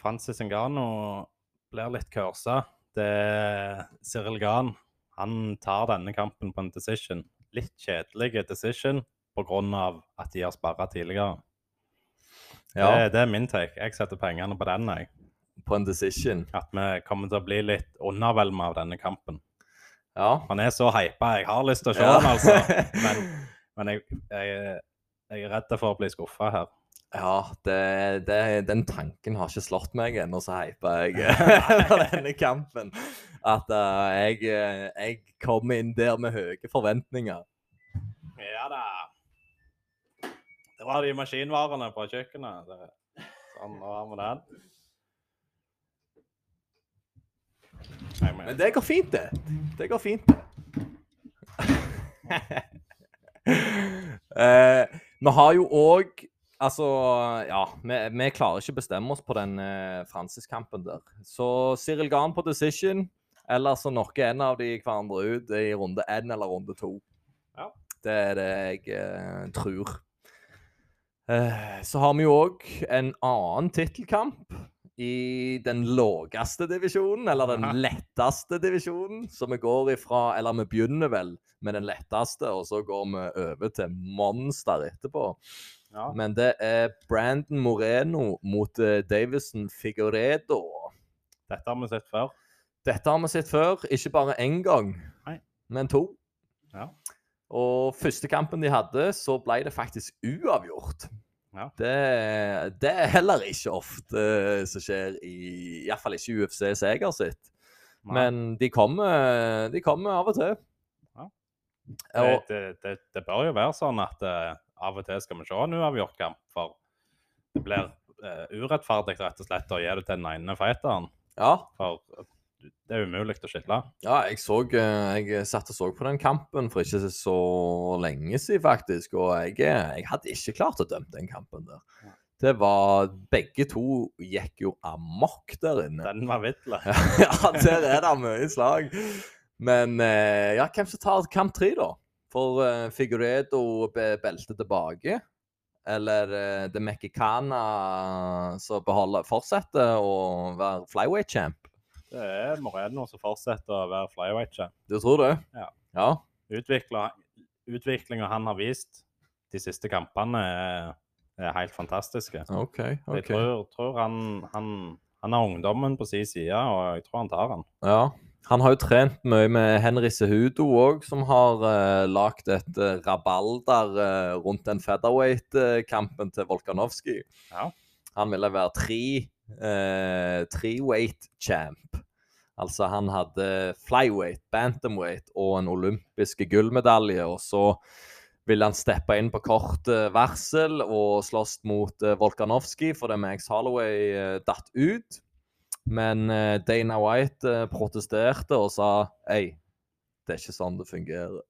Speaker 2: Francis Ngannou blir litt kursa. Det er Cyril Gahn. Han tar denne kampen på en decision. Litt kjedelig decision pga. at de har sparra tidligere.
Speaker 1: Ja,
Speaker 2: Det, det er min take. Jeg setter pengene på den. jeg.
Speaker 1: på en decision.
Speaker 2: At vi kommer til å bli litt undervelma av denne kampen.
Speaker 1: Ja.
Speaker 2: Han er så hypa. Jeg har lyst til å se
Speaker 1: Ja.
Speaker 2: han, altså. Men, men jeg, jeg, jeg er redd for å bli skuffa her.
Speaker 1: Ja, det, det, den tanken har ikke slått meg ennå, så hypa jeg denne kampen. At uh, jeg, eh, jeg kommer inn der med høye forventninger.
Speaker 2: Ja da. Det var de maskinvarene på kjøkkenet. Det, sånn, nå har vi den. Men,
Speaker 1: Men det går fint, det. Det går fint, det. uh, vi har jo òg Altså, ja vi, vi klarer ikke å bestemme oss på den eh, Francis-kampen der. Så Cyril Gahn på decision, eller så knocker en av de hverandre ut i runde én eller runde to.
Speaker 2: Ja.
Speaker 1: Det er det jeg eh, tror. Eh, så har vi jo òg en annen tittelkamp i den lågeste divisjonen, eller den
Speaker 2: Aha.
Speaker 1: letteste divisjonen. Så vi går ifra Eller vi begynner vel med den letteste, og så går vi over til monster etterpå.
Speaker 2: Ja.
Speaker 1: Men det er Brandon Moreno mot eh, Davison Figuredo.
Speaker 2: Dette har vi sett før.
Speaker 1: Dette har vi sett før, ikke bare én gang,
Speaker 2: Nei.
Speaker 1: men to.
Speaker 2: Ja.
Speaker 1: Og første kampen de hadde, så ble det faktisk uavgjort.
Speaker 2: Ja.
Speaker 1: Det, det er heller ikke ofte eh, som skjer i Iallfall ikke UFC Seger sitt.
Speaker 2: Nei.
Speaker 1: Men de kommer, de kommer av og til.
Speaker 2: Ja. Det, det, det, bør jo være sånn at eh, av og til skal vi se en uavgjort kamp. For det blir uh, urettferdig rett og slett å gi det til den ene fighteren.
Speaker 1: ja,
Speaker 2: For eh, det er umulig å skille.
Speaker 1: ja, jeg så eh, Jeg satt og så på den kampen for ikke så lenge siden, faktisk. Og jeg, jeg hadde ikke klart å dømme den kampen der. Det var Begge to gikk jo amok der inne.
Speaker 2: Den var vidle.
Speaker 1: ja, der er det mye slag. Men ja, hvem som tar kamp tre, da? For uh, Figuredo beltet tilbake? Eller uh, The Mexicana som fortsetter å være flyweight champ?
Speaker 2: Det er Moreno som fortsetter å være flyweight champ.
Speaker 1: Du tror det?
Speaker 2: Ja.
Speaker 1: Ja,
Speaker 2: Utvikla- Utviklinga han har vist de siste kampene, er, er helt fantastiske.
Speaker 1: OK.
Speaker 2: Jeg
Speaker 1: ok.
Speaker 2: tror, tror han, han, han har ungdommen på sin side, og jeg tror han tar den.
Speaker 1: Ja. Han har jo trent mye med Henry Sehudo òg, som har uh, lagd et uh, rabalder uh, rundt den featherweight-kampen til Volkanovski.
Speaker 2: Ja.
Speaker 1: Han ville være tre uh, three-weight champ. Altså han hadde flyweight, bantamweight og en olympiske gullmedalje. Og så ville han steppe inn på kort eh, varsel og slåss mot uh, Volkanovski fordi Max Holloway eh, datt ut. Men eh, Dana White eh, protesterte og sa Ei, det er ikke sånn det fungerer.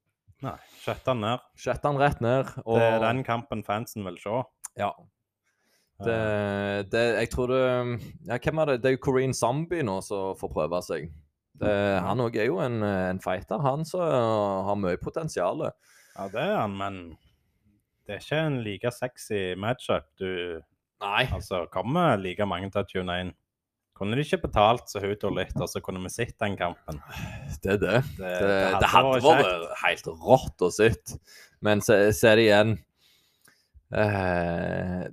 Speaker 2: Nei, Sjette han ned.
Speaker 1: Sjette han rett ned. Og,
Speaker 2: Det er den kampen fansen vil se.
Speaker 1: Ja. Det, det, jeg tror det ja, Hvem er det? Det er jo Coreen Zombie nå som får prøve seg. Det, han òg er jo en, en fighter, han som har mye potensial.
Speaker 2: Ja, det er han, men det er ikke en like sexy matchup. Du
Speaker 1: Nei.
Speaker 2: altså kommer like mange til å tune inn. Kunne de ikke betalt så Hudo litt, og så kunne vi sett den kampen?
Speaker 1: Det er det.
Speaker 2: Det,
Speaker 1: Det, det hadde vært helt rått å sitte. Men så, så er det igjen eh,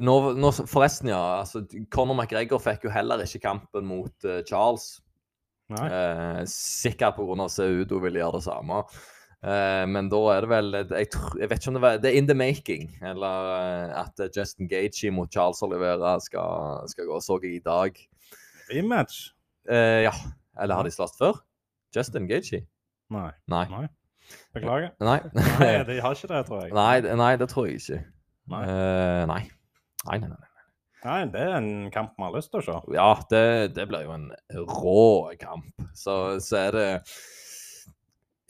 Speaker 1: nå, nå, Forresten, ja. altså Conor McGregor fikk jo heller ikke kampen mot uh, Charles. Eh, sikkert pga. Seudo ville gjøre det samme. Eh, men da er det vel jeg, tror, jeg vet ikke om det var Det er in the making. Eller uh, at Justin Gagey mot Charles Olivera skal, skal gå. Så jeg i dag.
Speaker 2: Rematch?
Speaker 1: Uh, ja. Eller har de slåss før? Justin Gagey?
Speaker 2: Nei.
Speaker 1: Nei.
Speaker 2: Nei. Beklager.
Speaker 1: Nei.
Speaker 2: Nei, de har ikke det, tror jeg.
Speaker 1: Nei, nei, det tror jeg ikke.
Speaker 2: Nei.
Speaker 1: Eh, nei. Nei, nei, nei.
Speaker 2: Nei, det er en kamp vi har lyst til å se.
Speaker 1: Ja, det, det blir jo en rå kamp. Så, så er det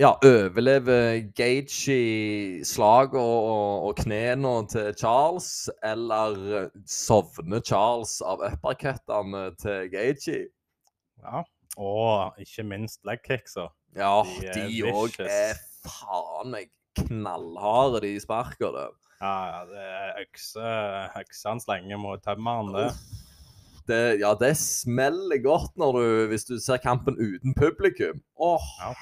Speaker 1: ja, overleve Gage i slag og, og, og knærne til Charles, eller sovner Charles av uppercuttene til Gage?
Speaker 2: Ja. Og ikke minst legkicksa.
Speaker 1: Ja,
Speaker 2: De
Speaker 1: òg
Speaker 2: er,
Speaker 1: er faen meg knallharde, de sparker det.
Speaker 2: Ja, det er økse, øksa han slenger mot tømmeren, det.
Speaker 1: det. Ja, det smeller godt når du, hvis du ser kampen uten publikum. Åh,
Speaker 2: Ja.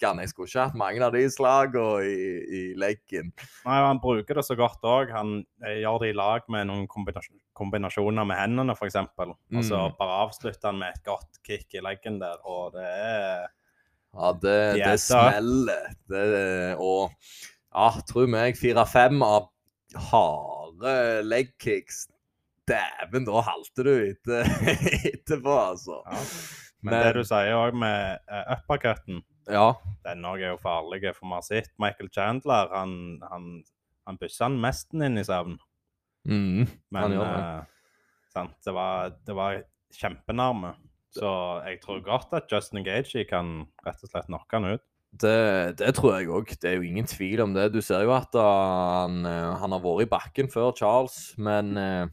Speaker 1: Hekkan, jeg skulle ikke hatt mange av de slagene i, i leggen.
Speaker 2: Nei, Han bruker det så godt òg. Han eh, gjør det i lag med noen kombinasjon, kombinasjoner med hendene, f.eks. Og så
Speaker 1: Mm.
Speaker 2: bare avslutter han med et godt kick i leggen der, og det er
Speaker 1: Ja, det, det smeller. Det, og ja, tro meg, fire-fem av harde legkicks Dæven, da halter du etter, etterpå, altså.
Speaker 2: ja. Men, det du sier òg med uh, uppercutten,
Speaker 1: Ja.
Speaker 2: den òg er jo farlig. For vi har sett Michael Chandler, han, han, han bysser han mesten inn i søvn.
Speaker 1: Mm,
Speaker 2: Men
Speaker 1: det.
Speaker 2: eh, sant, det var, det var kjempenærme. Så jeg tror godt at Justin Gage kan rett og slett knocke han ut.
Speaker 1: Det, det tror jeg òg. Det er jo ingen tvil om det. Du ser jo at han, uh, han har vært i bakken før Charles, men uh,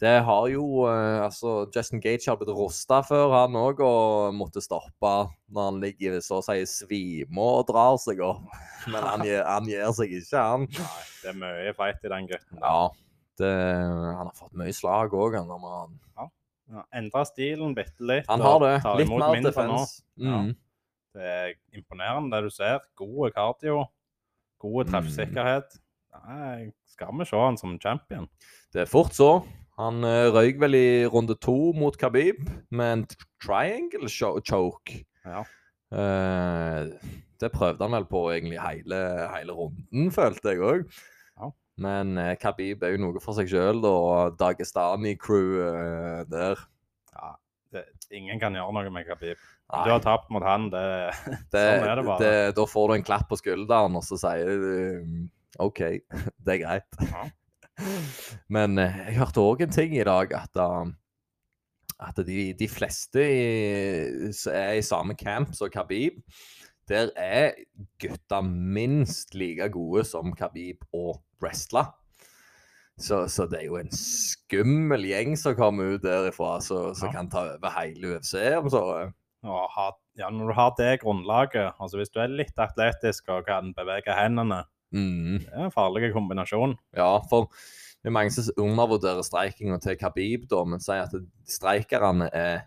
Speaker 1: det har jo uh, Altså, Justin Gage har blitt rosta før, han òg, og måtte stoppe når han ligger så å si svime og drar seg opp. Men han, han gir seg ikke, han.
Speaker 2: Nei, det er mye feit i den gutten.
Speaker 1: Ja. Det, han har fått mye slag òg, han. når han-
Speaker 2: Ja, Endra stilen bitte litt.
Speaker 1: Han har det. Litt mer
Speaker 2: nå.
Speaker 1: defense. Mm.
Speaker 2: Det er imponerende det du ser. Gode cardio, gode
Speaker 1: Mm.
Speaker 2: treffsikkerhet. Nei, skal vi se han som champion?
Speaker 1: Det er fort så. Han uh, røyk vel i runde to mot Khabib med en triangle choke.
Speaker 2: Ja.
Speaker 1: Eh, det prøvde han vel på egentlig hele, hele runden, følte jeg òg.
Speaker 2: Ja.
Speaker 1: Men uh, Khabib er jo noe for seg sjøl, og Dagestani-crew eh, der.
Speaker 2: ja det, ingen kan gjøre noe med Khabib.
Speaker 1: Nei,
Speaker 2: Du har tapt mot han, det
Speaker 1: det,
Speaker 2: sånn er det bare.
Speaker 1: da får du en klapp på skulderen, og så sier du OK, det er greit.
Speaker 2: Ja.
Speaker 1: Men eh, jeg hørte òg en ting i dag, at, uh, at de, de fleste i, er i samme camp som Khabib, der er gutta minst like gode som Khabib og wrestler. Så, så det er jo en skummel gjeng som kommer ut derifra, som som
Speaker 2: Ja.
Speaker 1: kan ta over hele UFC. om så.
Speaker 2: ja, når du har det grunnlaget, altså hvis du er litt atletisk og kan bevege hendene,
Speaker 1: Mm.
Speaker 2: det er en farlig kombinasjon.
Speaker 1: Ja, for det er mange som undervurderer streikinga til Khabib, da, men sier at streikerne er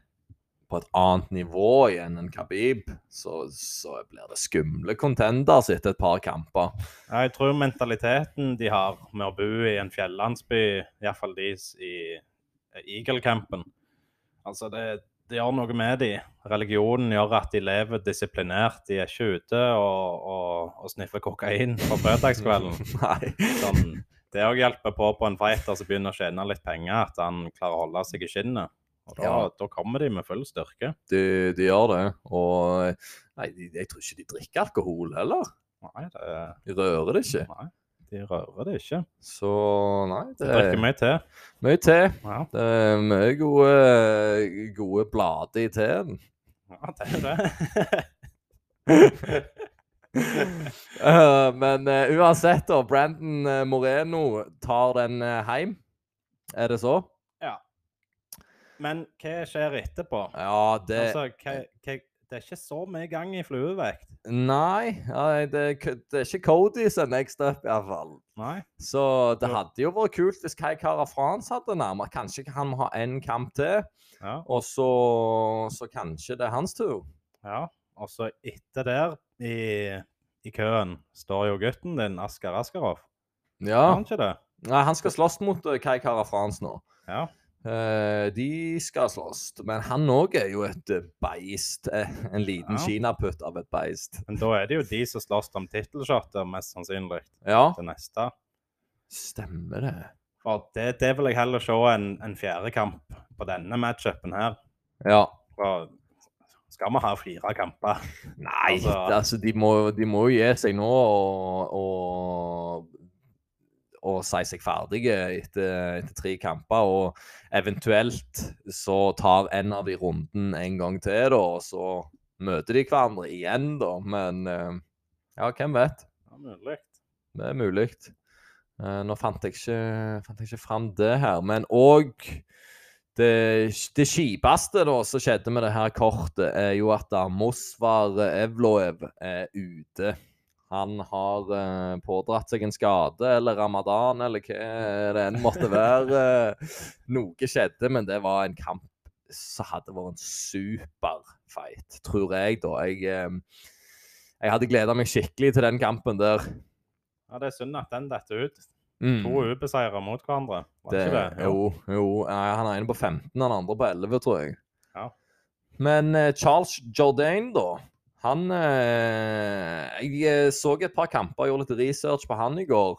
Speaker 1: på et annet nivå igjen enn Khabib, så, så blir det skumle contenders etter et par kamper.
Speaker 2: Ja, Jeg tror mentaliteten de har med å bo i en fjellandsby, iallfall de i Eagle-campen Altså, det, det gjør noe med de. Religionen gjør at de lever disiplinert. De er ikke ute og, og, og sniffer kokain på fredagskvelden. Sånn, det òg hjelper på på en fighter som begynner å tjene litt penger, at han klarer å holde seg i skinnet. Og da,
Speaker 1: Ja.
Speaker 2: da kommer de med full styrke.
Speaker 1: De, de gjør det. Og nei, jeg tror ikke de drikker alkohol heller.
Speaker 2: Nei, det,
Speaker 1: De rører det ikke.
Speaker 2: nei, de rører det ikke.
Speaker 1: Så nei,
Speaker 2: De
Speaker 1: er,
Speaker 2: drikker
Speaker 1: er
Speaker 2: mye te.
Speaker 1: mye te.
Speaker 2: Ja,
Speaker 1: Det er mye gode, gode blader i teen.
Speaker 2: ja det er det.
Speaker 1: uh, men uh, uansett, da. Brandon eh, Moreno tar den uh, hjem. Er det så? Ja.
Speaker 2: Men hva skjer etterpå?
Speaker 1: Ja, det
Speaker 2: Altså, hva, hva, det er ikke så mye gang i fluevekt.
Speaker 1: Nei, det, det er ikke Cody som er next up, iallfall. Så det hadde jo vært kult hvis Kai Kara France hadde nærmere. Kanskje han må ha én kamp til,
Speaker 2: Ja.
Speaker 1: og så, så kanskje det er hans tur.
Speaker 2: ja. Og så etter der, i, i køen, står jo gutten din, Askar Askarov.
Speaker 1: Ja.
Speaker 2: han?
Speaker 1: Nei, han skal slåss mot eh, Kai Kara France nå.
Speaker 2: Ja.
Speaker 1: Eh, de skal slåss, men han òg er jo et eh, beist. eh, En liten
Speaker 2: Ja.
Speaker 1: kinaputt av et beist.
Speaker 2: Men da er det jo de som slåss om tittelshotet, mest sannsynlig,
Speaker 1: Ja,
Speaker 2: til neste.
Speaker 1: stemmer det.
Speaker 2: For det, det vil jeg heller se en, en fjerde kamp på denne matchupen her.
Speaker 1: Ja.
Speaker 2: For skal vi ha fire kamper?
Speaker 1: Nei,
Speaker 2: Altså-
Speaker 1: altså, de, må, de må jo gi seg nå og, og, og si seg ferdige etter, etter tre kamper. Og eventuelt så tar en av de runden en gang til, da, og så møter de hverandre igjen, da. Men eh, ja, hvem vet?
Speaker 2: Ja, mulig.
Speaker 1: Det er mulig. Eh, nå fant jeg ikke, fant jeg ikke fram det her, men òg det, det kjipeste da som skjedde med det her kortet, er jo at Mosvar Evloev er ute. Han har eh, pådratt seg en skade, eller ramadan, eller hva det enn måtte være. Noe skjedde, men det var en kamp som hadde vært en superfight, tror jeg, da. Jeg, eh, jeg hadde gleda meg skikkelig til den kampen der.
Speaker 2: Ja, Det er synd at den detter ut.
Speaker 1: Mm.
Speaker 2: To ubeseira mot hverandre. Var
Speaker 1: Det,
Speaker 2: ikke det?
Speaker 1: jo, jo. Ja, han er ene på 15, han andre på 11, tror jeg.
Speaker 2: Ja.
Speaker 1: Men eh, Charles Jourdain, da Han eh, Jeg eh, så et par kamper, gjorde litt research på han i går.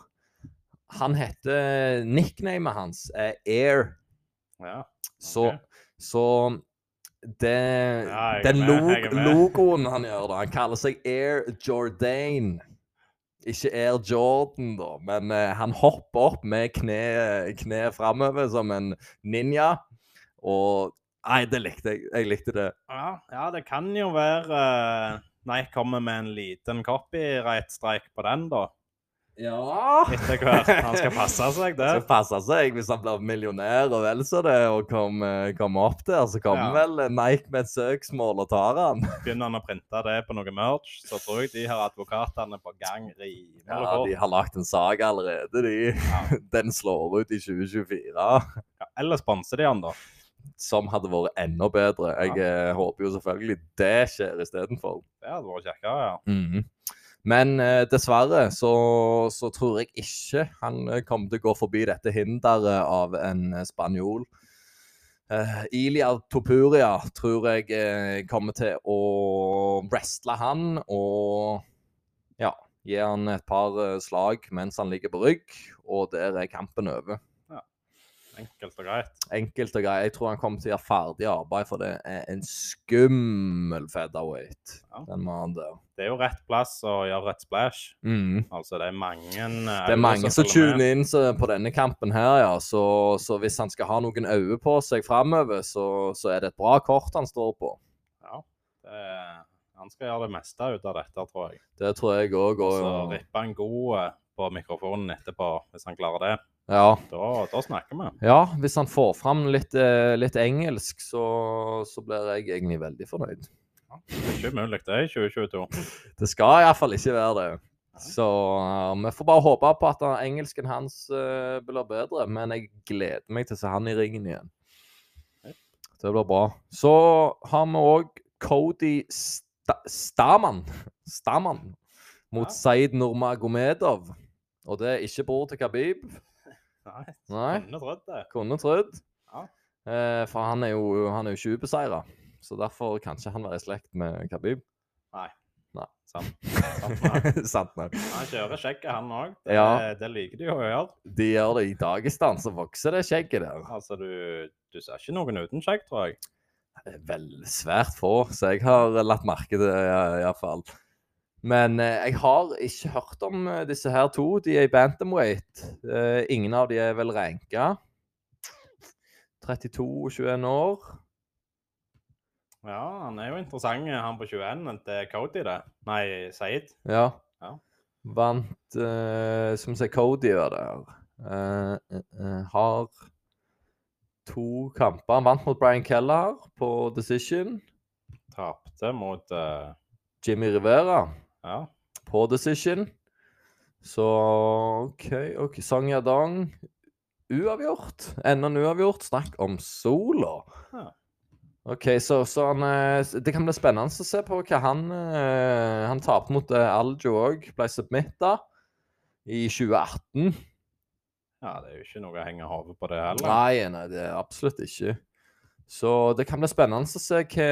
Speaker 1: Han heter Nicknamet hans er Air.
Speaker 2: Ja.
Speaker 1: Så, så det,
Speaker 2: Ja,
Speaker 1: Den
Speaker 2: med,
Speaker 1: logoen han gjør, da Han kaller seg Air Jordan. Ikke Air Jordan, da, men uh, han hopper opp med kne, kne framover som en ninja. Og Nei, det likte jeg. Jeg likte det.
Speaker 2: Ja, ja, det kan jo være uh, Nei, kommer med en liten copyright-streik på den, da.
Speaker 1: Ja
Speaker 2: Etter hvert. Han skal passe seg, det.
Speaker 1: skal passe seg hvis han blir millionær og vel så det, og kommer kom opp der, så kommer
Speaker 2: Ja.
Speaker 1: vel Nike med et søksmål og tar han.
Speaker 2: Begynner han å printe det på noe merch, så tror jeg de her advokatene på gang
Speaker 1: Ja, de har lagt en sak allerede, de.
Speaker 2: Ja.
Speaker 1: Den slår ut i 2024.
Speaker 2: Ja, eller sponser de han, da.
Speaker 1: Som hadde vært enda bedre. Jeg ja. håper jo selvfølgelig det skjer istedenfor.
Speaker 2: Det hadde vært kjekkere, ja.
Speaker 1: Mhm. Men eh, dessverre så, så tror jeg ikke han eh, kommer til å gå forbi dette hinderet av en eh, spanjol. Uh, Ilia Topuria tror jeg eh, kommer til å wrestle han og ja, gi han et par eh, slag mens han ligger på rygg, og der er kampen over.
Speaker 2: Enkelt og greit.
Speaker 1: Enkelt og greit. Jeg tror han kommer til å gjøre ferdig arbeid, for det er en skummel featherweight,
Speaker 2: Ja.
Speaker 1: den mannen der.
Speaker 2: Det er jo rett plass å gjøre et splash.
Speaker 1: Mm.
Speaker 2: Altså, det er mange eh,
Speaker 1: Det er mange som tuner inn så- på denne kampen her, ja. Så, så hvis han skal ha noen øyne på seg framover, så, så er det et bra kort han står på.
Speaker 2: Ja, det er, han skal gjøre det meste ut av dette, tror jeg.
Speaker 1: Det tror jeg òg.
Speaker 2: Og så rippe en god eh, på mikrofonen etterpå, hvis han klarer det.
Speaker 1: ja,
Speaker 2: Da, da snakker vi.
Speaker 1: ja, hvis han får fram litt, eh, litt engelsk, så, så blir jeg egentlig veldig fornøyd.
Speaker 2: Det er ikke umulig, det i 2022.
Speaker 1: Det skal iallfall ikke være det. Så uh, vi får bare håpe på at engelsken hans uh, blir bedre. Men jeg gleder meg til å se han i ringen igjen. Det blir bra. Så har vi òg Cody Sta Staman. Staman mot
Speaker 2: Ja.
Speaker 1: Said Nurmagomedov. Og det er ikke bror til Khabib.
Speaker 2: Nei,
Speaker 1: Nei,
Speaker 2: kunne trodd det.
Speaker 1: kunne trodd.
Speaker 2: Ja.
Speaker 1: Eh, for han er jo, han er jo ikke ubeseira. Så derfor kan ikke han være i slekt med Khabib.
Speaker 2: Nei.
Speaker 1: Nei.
Speaker 2: Sant. Sant nok.
Speaker 1: Sant nok.
Speaker 2: Han kjører skjegget, han òg. Det,
Speaker 1: Ja.
Speaker 2: det liker de å gjøre.
Speaker 1: De gjør det i Dagestan, så vokser det skjegget der.
Speaker 2: Altså, du, du ser ikke noen uten skjegg, tror jeg.
Speaker 1: Det er vel svært få, så jeg har latt merke til det iallfall. Men eh, jeg har ikke hørt om eh, disse her to. De er i bantamweight. Eh, ingen av de er vel ranka. 32 og 21 år.
Speaker 2: Ja, han er jo interessant, han på 21. Det er Cody, det. Nei, Saeed.
Speaker 1: Ja.
Speaker 2: Ja.
Speaker 1: Vant uh, Som sier Cody var det. Uh, uh, har to kamper. Han vant mot Brian Keller på decision.
Speaker 2: Tapte mot
Speaker 1: Jimmy Rivera.
Speaker 2: Ja.
Speaker 1: på decision. Så OK. ok, Song Yadong uavgjort. Enda en uavgjort. Snakk om sola.
Speaker 2: Ja.
Speaker 1: OK, så, så han eh, Det kan bli spennende å se på hva han eh, Han tapte mot eh, Aljo òg. Ble submitta i 2018.
Speaker 2: ja, det er jo ikke noe å henge hodet på det heller.
Speaker 1: Nei, nei, det er absolutt ikke. Så det kan bli spennende å se hva,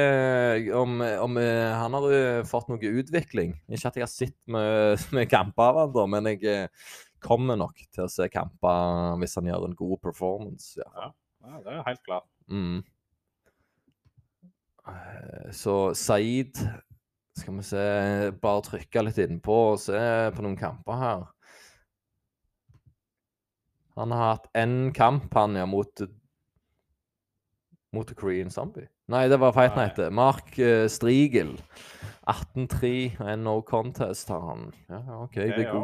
Speaker 1: om, om eh, han har eh, fått noe utvikling. Ikke at jeg har sett med, med kamper av han men jeg eh, kommer nok til å se kamper hvis han gjør en god performance. Ja.
Speaker 2: Ja, det er helt klart.
Speaker 1: Mm. Så Saeed Skal vi se Bare trykke litt innpå og se på noen kamper her. Han har hatt én kamp, han, ja, mot Mot The Korean Zombie. Nei, det var Fight Night. det. Mark uh, Strigel. 18-3 og no contest har han. Ja, OK, det er
Speaker 2: ja.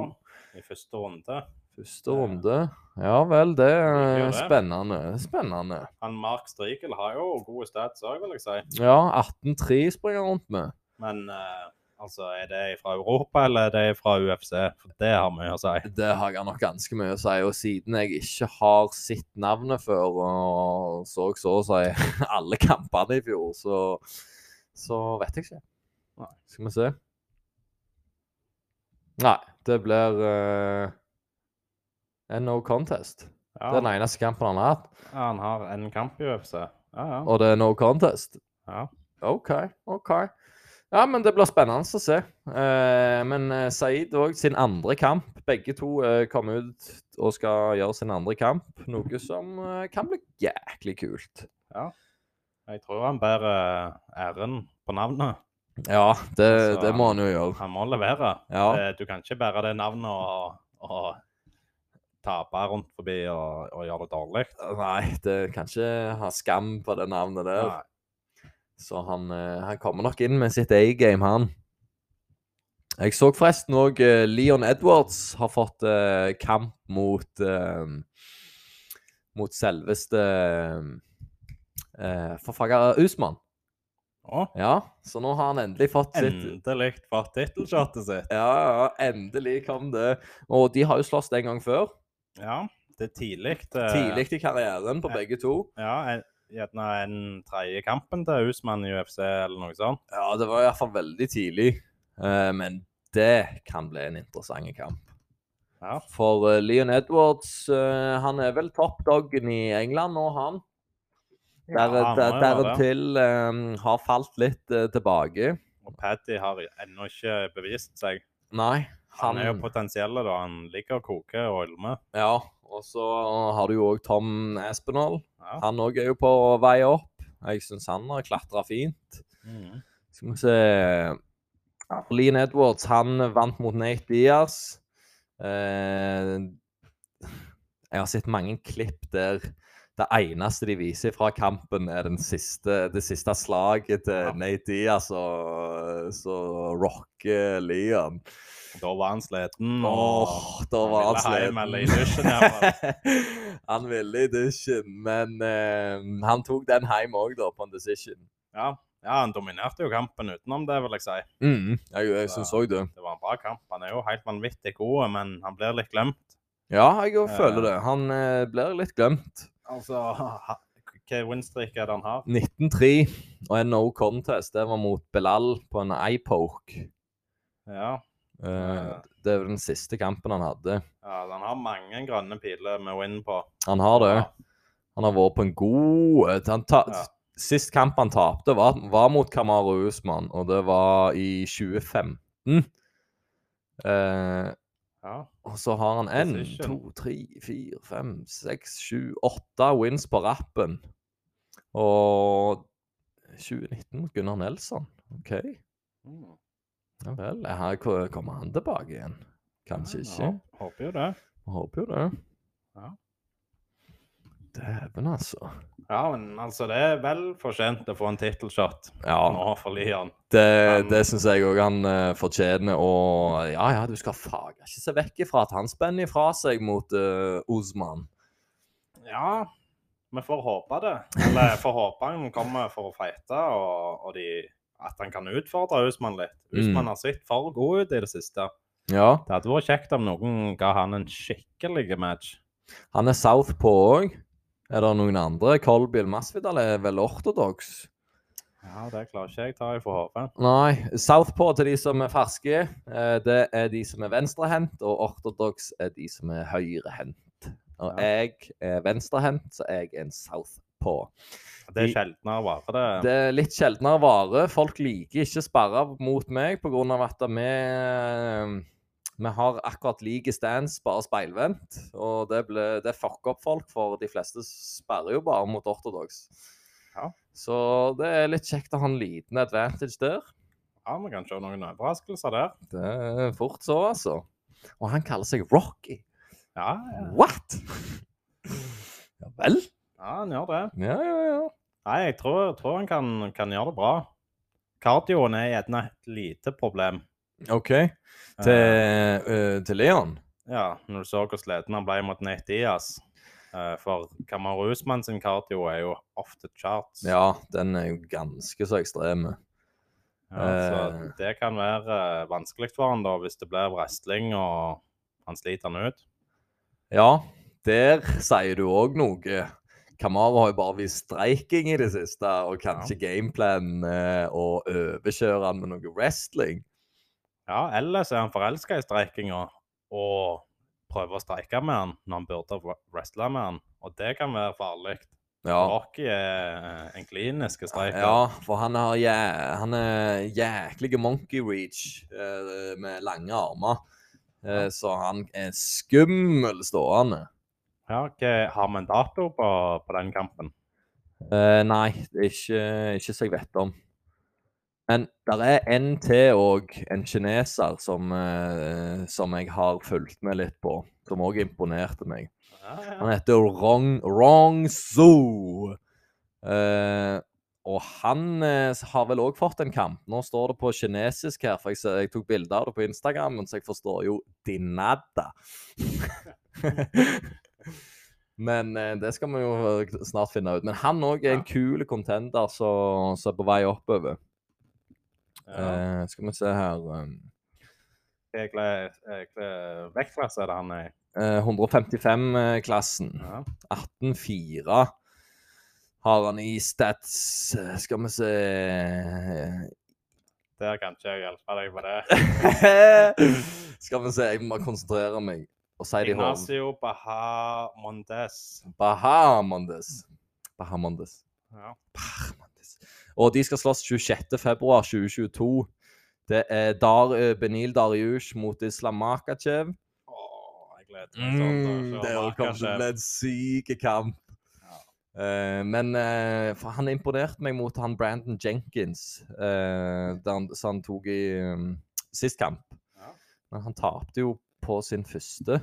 Speaker 2: I første runde.
Speaker 1: Første runde. Ja vel, det er
Speaker 2: det.
Speaker 1: spennende. Spennende.
Speaker 2: Han Mark Strigel har jo gode stats òg, vil jeg si.
Speaker 1: Ja, 18-3 springer han rundt med.
Speaker 2: Men eh, altså, er det fra Europa, eller er det fra UFC? For det har mye å si.
Speaker 1: Det har jeg nok ganske mye å si. Og siden jeg ikke har sett navnet før og så så å si alle kampene i fjor, så, så vet jeg ikke.
Speaker 2: Nei.
Speaker 1: Skal vi se. Nei, det blir uh, en no contest.
Speaker 2: Ja,
Speaker 1: Det er den eneste kampen han har hatt,
Speaker 2: ja, han har en kamp i UFC. Ja, ja.
Speaker 1: og det er no contest.
Speaker 2: ja.
Speaker 1: OK, OK. Ja, men det blir spennende å se. Eh, men eh, Saeed òg sin andre kamp. Begge to kommer kom ut og skal gjøre sin andre kamp, noe som eh, kan bli jæklig kult. Ja.
Speaker 2: Jeg tror han bærer æren på navnet.
Speaker 1: Ja, det,
Speaker 2: Altså,
Speaker 1: det må han jo gjøre.
Speaker 2: Han må levere.
Speaker 1: Ja.
Speaker 2: Eh, Du kan ikke bære det navnet og, og tape rundt forbi og, og gjøre det dårlig.
Speaker 1: Nei, det kan ikke ha skam på det navnet der.
Speaker 2: Nei.
Speaker 1: Så han, eh, han kommer nok inn med sitt A-game, han. Jeg så forresten òg Leon Edwards har fått eh, kamp mot eh, Mot selveste uh, forfager Usman.
Speaker 2: Å,
Speaker 1: Ja, så nå har han endelig fått sitt
Speaker 2: endelig fått tittelshotet sitt.
Speaker 1: Ja, ja, endelig kom det. Og de har jo slåss en gang før.
Speaker 2: Ja, det er tidlig. Det,
Speaker 1: Tidlig i karrieren på begge to.
Speaker 2: Ja, en- gjerne en tredje kampen til Usman i UFC eller noe sånt.
Speaker 1: Ja, det var iallfall veldig tidlig. Eh, men det kan bli en interessant kamp.
Speaker 2: Ja.
Speaker 1: For eh, Leon Edwards, eh, han er vel toppdoggen i England nå, han. Der,
Speaker 2: Ja, han
Speaker 1: der. Deretil eh, har falt litt uh, tilbake.
Speaker 2: Og Paddy har ennå ikke bevist seg.
Speaker 1: Nei,
Speaker 2: Han
Speaker 1: han,
Speaker 2: er jo potensiell, da. Han ligger og koker og ulmer.
Speaker 1: Ja, og så har du jo òg Tom Espinall.
Speaker 2: Ja.
Speaker 1: Han òg er jo på vei opp. Jeg syns han har klatra fint.
Speaker 2: Mm.
Speaker 1: Skal vi se Lean Edwards, han vant mot Nate Diaz. Eh, jeg har sett mange klipp der det eneste de viser fra kampen, er den siste, det siste slaget til
Speaker 2: Ja.
Speaker 1: Nate Diaz og så rocker Leon.
Speaker 2: Da var han sliten.
Speaker 1: Åh, da var han
Speaker 2: ville hjem eller i dusjen, fall.
Speaker 1: han ville i dusjen, men eh, han tok den hjem òg, da, på en decision.
Speaker 2: Ja. ja, han dominerte jo kampen utenom det, vil jeg si.
Speaker 1: Mm, jeg jeg syns òg det.
Speaker 2: Det var en bra kamp. Han er jo helt vanvittig god, men han blir litt glemt.
Speaker 1: Ja, jeg òg
Speaker 2: Eh.
Speaker 1: føler det. Han eh, blir litt glemt.
Speaker 2: Altså, hvilken winstreak er det han har?
Speaker 1: 19-3 og en no contest. Det var mot Belal på en eye-poke.
Speaker 2: Ja,
Speaker 1: Eh,
Speaker 2: Eh.
Speaker 1: det er jo den siste kampen han hadde.
Speaker 2: ja han har mange grønne piler med win på.
Speaker 1: Han har det.
Speaker 2: Ja.
Speaker 1: Han har vært på en god eh,
Speaker 2: Ja.
Speaker 1: Sist kamp han tapte, var, var mot Kamaru Usman, og det var i 2015. Uh,
Speaker 2: Ja.
Speaker 1: og så har han én, to, tre, fire, fem, seks, sju, åtte wins på rappen. Og 2019 mot Gunnar Nelson. OK.
Speaker 2: Mm.
Speaker 1: Ja vel. Her ko- kommer han tilbake igjen. Kanskje
Speaker 2: Ja,
Speaker 1: ikke.
Speaker 2: Håper jo det.
Speaker 1: Håper jo det.
Speaker 2: Ja.
Speaker 1: Dæven, altså.
Speaker 2: Ja, men altså, det er vel fortjent å få en tittelshot
Speaker 1: Ja,
Speaker 2: nå for Lian.
Speaker 1: det,
Speaker 2: Han-
Speaker 1: det syns jeg òg han uh, fortjener. Og ja, ja, du skal faga ikke se vekk ifra at han spenner ifra seg mot uh, Osman.
Speaker 2: Ja, vi får håpe det. Eller får håpe han kommer for å fighte, og, og de, at han kan utfordre Usman litt. Usman
Speaker 1: Mm.
Speaker 2: har sett for god ut i det siste.
Speaker 1: Ja.
Speaker 2: Det hadde vært kjekt om noen ga han en skikkelig match.
Speaker 1: Han er southpaw òg. Er det noen andre? Colby Masvidal er vel ortodox?
Speaker 2: Ja, det klarer ikke jeg ta i for hodet.
Speaker 1: Nei. Southpaw til de som er ferske, eh, det er de som er venstrehendt, og ortodox er de som er høyrehendt. Og
Speaker 2: Ja.
Speaker 1: jeg er venstrehendt, så jeg er en southpaw.
Speaker 2: Det er sjeldnere vare, det.
Speaker 1: Det er litt sjeldnere vare. Folk liker ikke sperra mot meg pga. at vi, vi har akkurat like stands, bare speilvendt. Og det, ble, det fucker opp folk, for de fleste sperrer jo bare mot ortodox.
Speaker 2: Ja.
Speaker 1: Så det er litt kjekt å ha en liten advantage der.
Speaker 2: Ja, Vi kan se noen overraskelser der.
Speaker 1: Det er fort så, altså. Og han kaller seg Rocky.
Speaker 2: Ja, ja.
Speaker 1: What?! Ja vel?
Speaker 2: Ja han gjør det.
Speaker 1: Ja, ja, ja.
Speaker 2: Nei, jeg tror, tror han kan, kan gjøre det bra. Kardioen er gjerne et lite problem.
Speaker 1: OK. Til, eh, til Leon?
Speaker 2: Ja, når du så hvor sliten han ble mot Nate Diaz. Eh, for Kamaru Usman sin kardio er jo off the charts.
Speaker 1: Ja, den er jo ganske så ekstrem.
Speaker 2: Ja, så
Speaker 1: Eh.
Speaker 2: det kan være eh, vanskelig for han da, hvis det blir wrestling og han sliter han ut.
Speaker 1: Ja, der sier du òg noe. Kamara har jo bare vist streiking i det siste, og kanskje gameplan gameplanen å overkjøre han med noe wrestling.
Speaker 2: Ja, ellers er han forelska i streikinga og prøver å streike med han når han burde wre- wrestle med han. Og det kan være farlig.
Speaker 1: Ja.
Speaker 2: Rocky er eh, en klinisk streiker.
Speaker 1: Ja, for han, har ja, han er jæklig monkey reach eh, med lange armer. Eh, så han er skummel stående.
Speaker 2: Ja, Har vi en dato på, på den kampen?
Speaker 1: Uh, nei, ikke, ikke så jeg vet om. Men det er en til òg, en kineser, som, uh, som jeg har fulgt med litt på. Som òg imponerte meg.
Speaker 2: Ja, ja.
Speaker 1: Han heter Rong, Rong Su. Uh, og han eh, har vel òg fått en kamp. Nå står det på kinesisk her, for jeg, jeg tok bilde av det på Instagram, så jeg forstår jo dinada. Men eh, det skal vi jo snart finne ut. Men han òg er en kul contender som er på vei oppover.
Speaker 2: ja.
Speaker 1: Eh, skal vi se her um,
Speaker 2: Hvilken vektklasse er det han er i?
Speaker 1: eh, 155-klassen.
Speaker 2: Ja.
Speaker 1: 18-4 har han i stats Skal vi se
Speaker 2: Der kan ikke jeg hjelpe deg på det.
Speaker 1: Skal vi se, jeg må konsentrere meg hånden.
Speaker 2: Ignacio Bahamondes.
Speaker 1: Bahamondes. Bahamondes.
Speaker 2: Ja.
Speaker 1: Bahamondes. Og de skal slåss 26. februar 2022. Det er Dar, eh, Benil Dariush mot Islam Makachev.
Speaker 2: Jeg gleder sånn.
Speaker 1: Mm, det kommer til å bli en syk kamp. Uh, men uh, han imponerte meg mot han Brandon Jenkins, uh, han, som han tok i um, sist kamp.
Speaker 2: Ja.
Speaker 1: Men han tapte jo på sin første,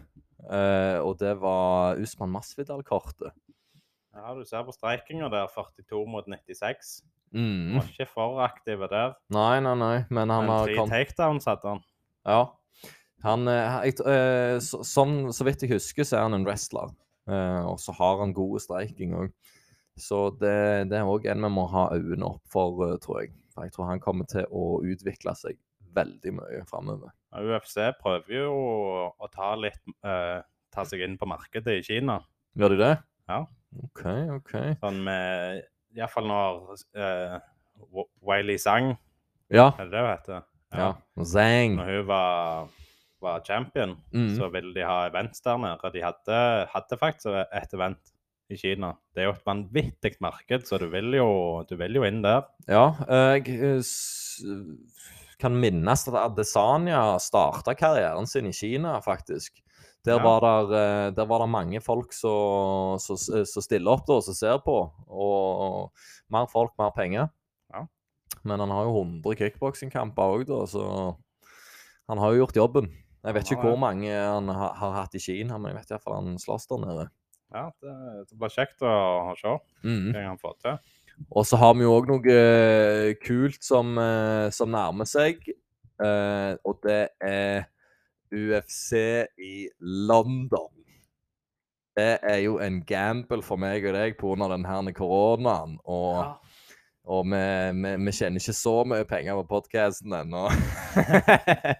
Speaker 1: eh, og det var Usman Masvidal-kortet.
Speaker 2: Ja, du ser på streikinga der, 42 mot 96.
Speaker 1: Mm.
Speaker 2: Var ikke for aktive der.
Speaker 1: Nei, nei, nei, men han
Speaker 2: Men
Speaker 1: har
Speaker 2: tre
Speaker 1: kommet
Speaker 2: takedowns hadde han.
Speaker 1: Ja. Han, eh, jeg, uh, så, sånn, så vidt jeg husker, så er han en wrestler. Uh, og så har han god streiking òg. Så det, det er òg en vi må ha øynene opp for, eh, tror jeg. For jeg tror han kommer til å utvikle seg veldig mye framover.
Speaker 2: UFC prøver jo å ta litt uh, Ta seg inn på markedet i Kina.
Speaker 1: Gjør de det?
Speaker 2: Ja.
Speaker 1: OK, OK.
Speaker 2: Sånn med Iallfall når uh, Wiley Zhang
Speaker 1: Ja.
Speaker 2: er det det hun heter?
Speaker 1: ja. Zang.
Speaker 2: Når hun var, var champion,
Speaker 1: Mm.
Speaker 2: så ville de ha events der nede. De hadde, hadde faktisk et event i Kina. Det er jo et vanvittig marked, så du vil jo, du vil jo inn der.
Speaker 1: Ja, jeg eh, s- kan minnes at Adesanya starta karrieren sin i Kina, faktisk. Der,
Speaker 2: Ja.
Speaker 1: var der, eh, der var det mange folk som som stiller opp og som ser på. Og mer folk, mer penger.
Speaker 2: Ja.
Speaker 1: Men han har jo 100 kickboksingkamper òg, da, så han har jo gjort jobben. Jeg vet ikke hvor mange han har, har hatt i Kina, men jeg vet iallfall han slåss der nede.
Speaker 2: Ja, det, det blir kjekt å, se
Speaker 1: hva
Speaker 2: hva han får til.
Speaker 1: Og så har vi jo òg noe eh, kult som, eh, som nærmer seg. eh, og det er UFC i London. Det er jo en gamble for meg og deg pga. den her koronaen. Og, og vi, vi, vi tjener ikke så mye penger på podkasten ennå.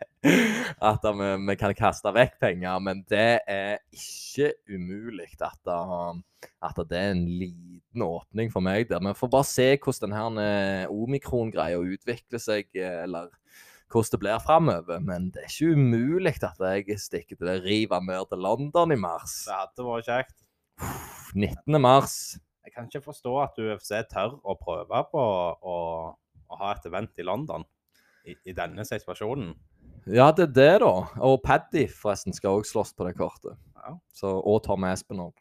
Speaker 1: at vi, vi kan kaste vekk penger. Men det er ikke umulig at, det- at det er en liten åpning for meg der. Vi får bare se hvordan denne omikron-greia utvikler seg, eh, eller hvordan det blir framover. Men det er ikke umulig at jeg stikker til det rive ned til London i mars.
Speaker 2: Det hadde vært kjekt.
Speaker 1: 19. mars.
Speaker 2: Jeg kan ikke forstå at UFC tør å prøve på å, å ha et event i London i, i denne situasjonen.
Speaker 1: Ja, det er det, da. Og Paddy forresten skal òg slåss på det kortet.
Speaker 2: Ja.
Speaker 1: Så, og Tom Espenov.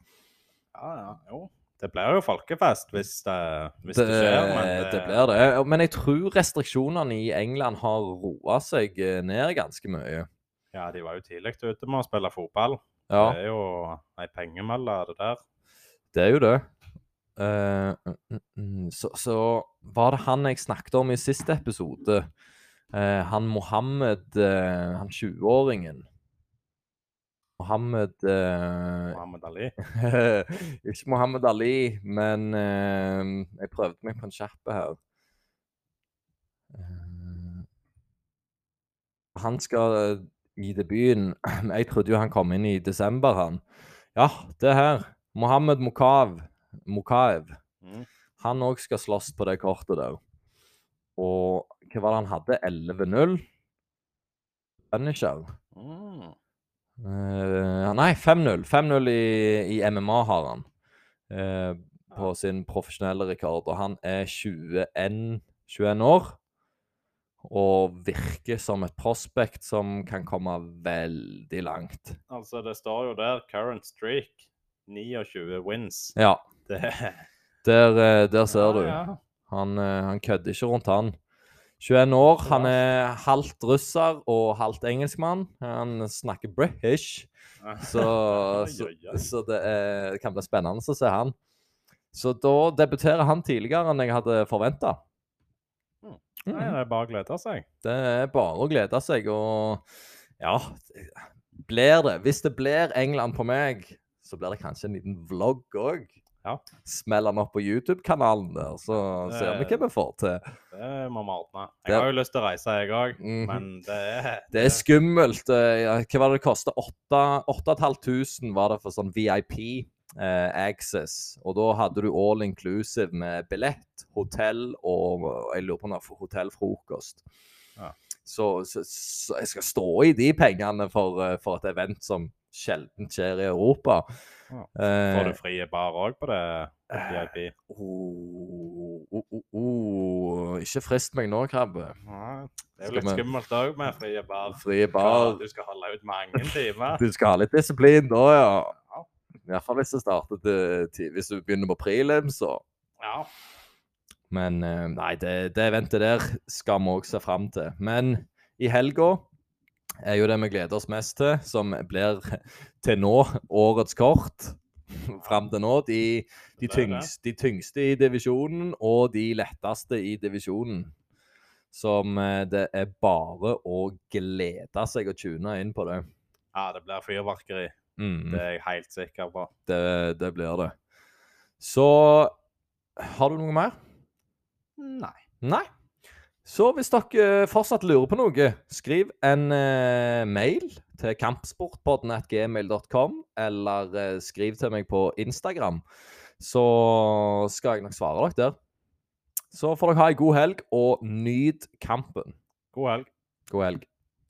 Speaker 2: Ja, ja, jo. Det blir jo folkefest hvis det, hvis
Speaker 1: Det,
Speaker 2: det, skjer. Men
Speaker 1: det blir det. Men jeg tror restriksjonene i England har roa seg eh, ned ganske mye.
Speaker 2: Ja, de var jo tidlig ute med å spille fotball.
Speaker 1: Ja,
Speaker 2: Det er jo ei pengemølle, det der.
Speaker 1: det er jo det. Eh, mm, mm, så, så var det han jeg snakket om i siste episode. Uh, han Mohammed, uh, han 20-åringen. Mohammed
Speaker 2: Mohammed Ali.
Speaker 1: Ikke Mohammed Ali, men jeg prøvde meg på en kjappe her. Han skal i debuten Jeg trodde jo han kom inn i desember, han. Ja, det her. Mohammed Mokav. Mokaev.
Speaker 2: Mm.
Speaker 1: Han òg skal slåss på det kortet der. Og hva var det han hadde? 11-0? Punisher.
Speaker 2: Mm.
Speaker 1: Uh, nei, 5-0. 5-0 i, i MMA har han. Uh, på sin profesjonelle rekord. Og han er 21, 21 år. Og virker som et prospect som kan komme veldig langt.
Speaker 2: Altså, det står jo der current streak. 29 wins.
Speaker 1: Ja,
Speaker 2: Det
Speaker 1: der, eh, der ser du. Han, eh, han kødder ikke rundt, han. 21 år. Han er halvt russer og halvt engelskmann. Han snakker British. Så, så,
Speaker 2: oi.
Speaker 1: så det, er, det kan bli spennende å se han. Så da debuterer han tidligere enn jeg hadde forventa.
Speaker 2: Nei, det er bare å glede seg.
Speaker 1: Det er bare å glede seg, og ja Blir det Hvis det blir England på meg, så blir det kanskje en liten vlogg òg.
Speaker 2: Ja.
Speaker 1: Smell den opp på YouTube-kanalen der, så ser vi hva vi får til.
Speaker 2: Det må vi ordne. Jeg har jo lyst til å reise, jeg òg,
Speaker 1: mm.
Speaker 2: men det er
Speaker 1: Det er skummelt. eh, Hva var det det kosta? 8500 var det for sånn VIP eh, access. Og da hadde du all inclusive med billett, hotell og jeg lurer på om det var hotellfrokost.
Speaker 2: Ja.
Speaker 1: Så, så, så jeg skal stå i de pengene for, eh, for et event som sjelden skjer i Europa.
Speaker 2: Ja.
Speaker 1: Eh,
Speaker 2: Får du frie bar òg på det VIP?
Speaker 1: oh, oh, oh, oh. Ikke frist meg nå, Krabbe.
Speaker 2: Det er jo litt skummelt òg med frie bar.
Speaker 1: Frie bar.
Speaker 2: Du skal holde ut mange timer.
Speaker 1: Du skal ha litt disiplin da, ja.
Speaker 2: Ja.
Speaker 1: I hvert fall hvis det starter til, Hvis du begynner på prelim, så
Speaker 2: Ja.
Speaker 1: Men eh, nei, det, det eventet der skal vi òg se fram til. Men i helga er jo det vi gleder oss mest til, som blir til nå årets kort. Fram til nå. De, de, tyngste, de tyngste i divisjonen og de letteste i divisjonen. Som eh, det er bare å glede seg og tune inn på det.
Speaker 2: ja, det blir fyrverkeri.
Speaker 1: Mm.
Speaker 2: Det er jeg helt sikker på.
Speaker 1: Det, det blir det. Så har du noe mer?
Speaker 2: Nei.
Speaker 1: Nei. Så hvis dere fortsatt lurer på noe, skriv en eh, mail til kampsportpodden.gmail.com, eller eh, skriv til meg på Instagram. Så skal jeg nok svare dere der. Så får dere ha ei god helg, og nyt kampen.
Speaker 2: God helg.
Speaker 1: God helg.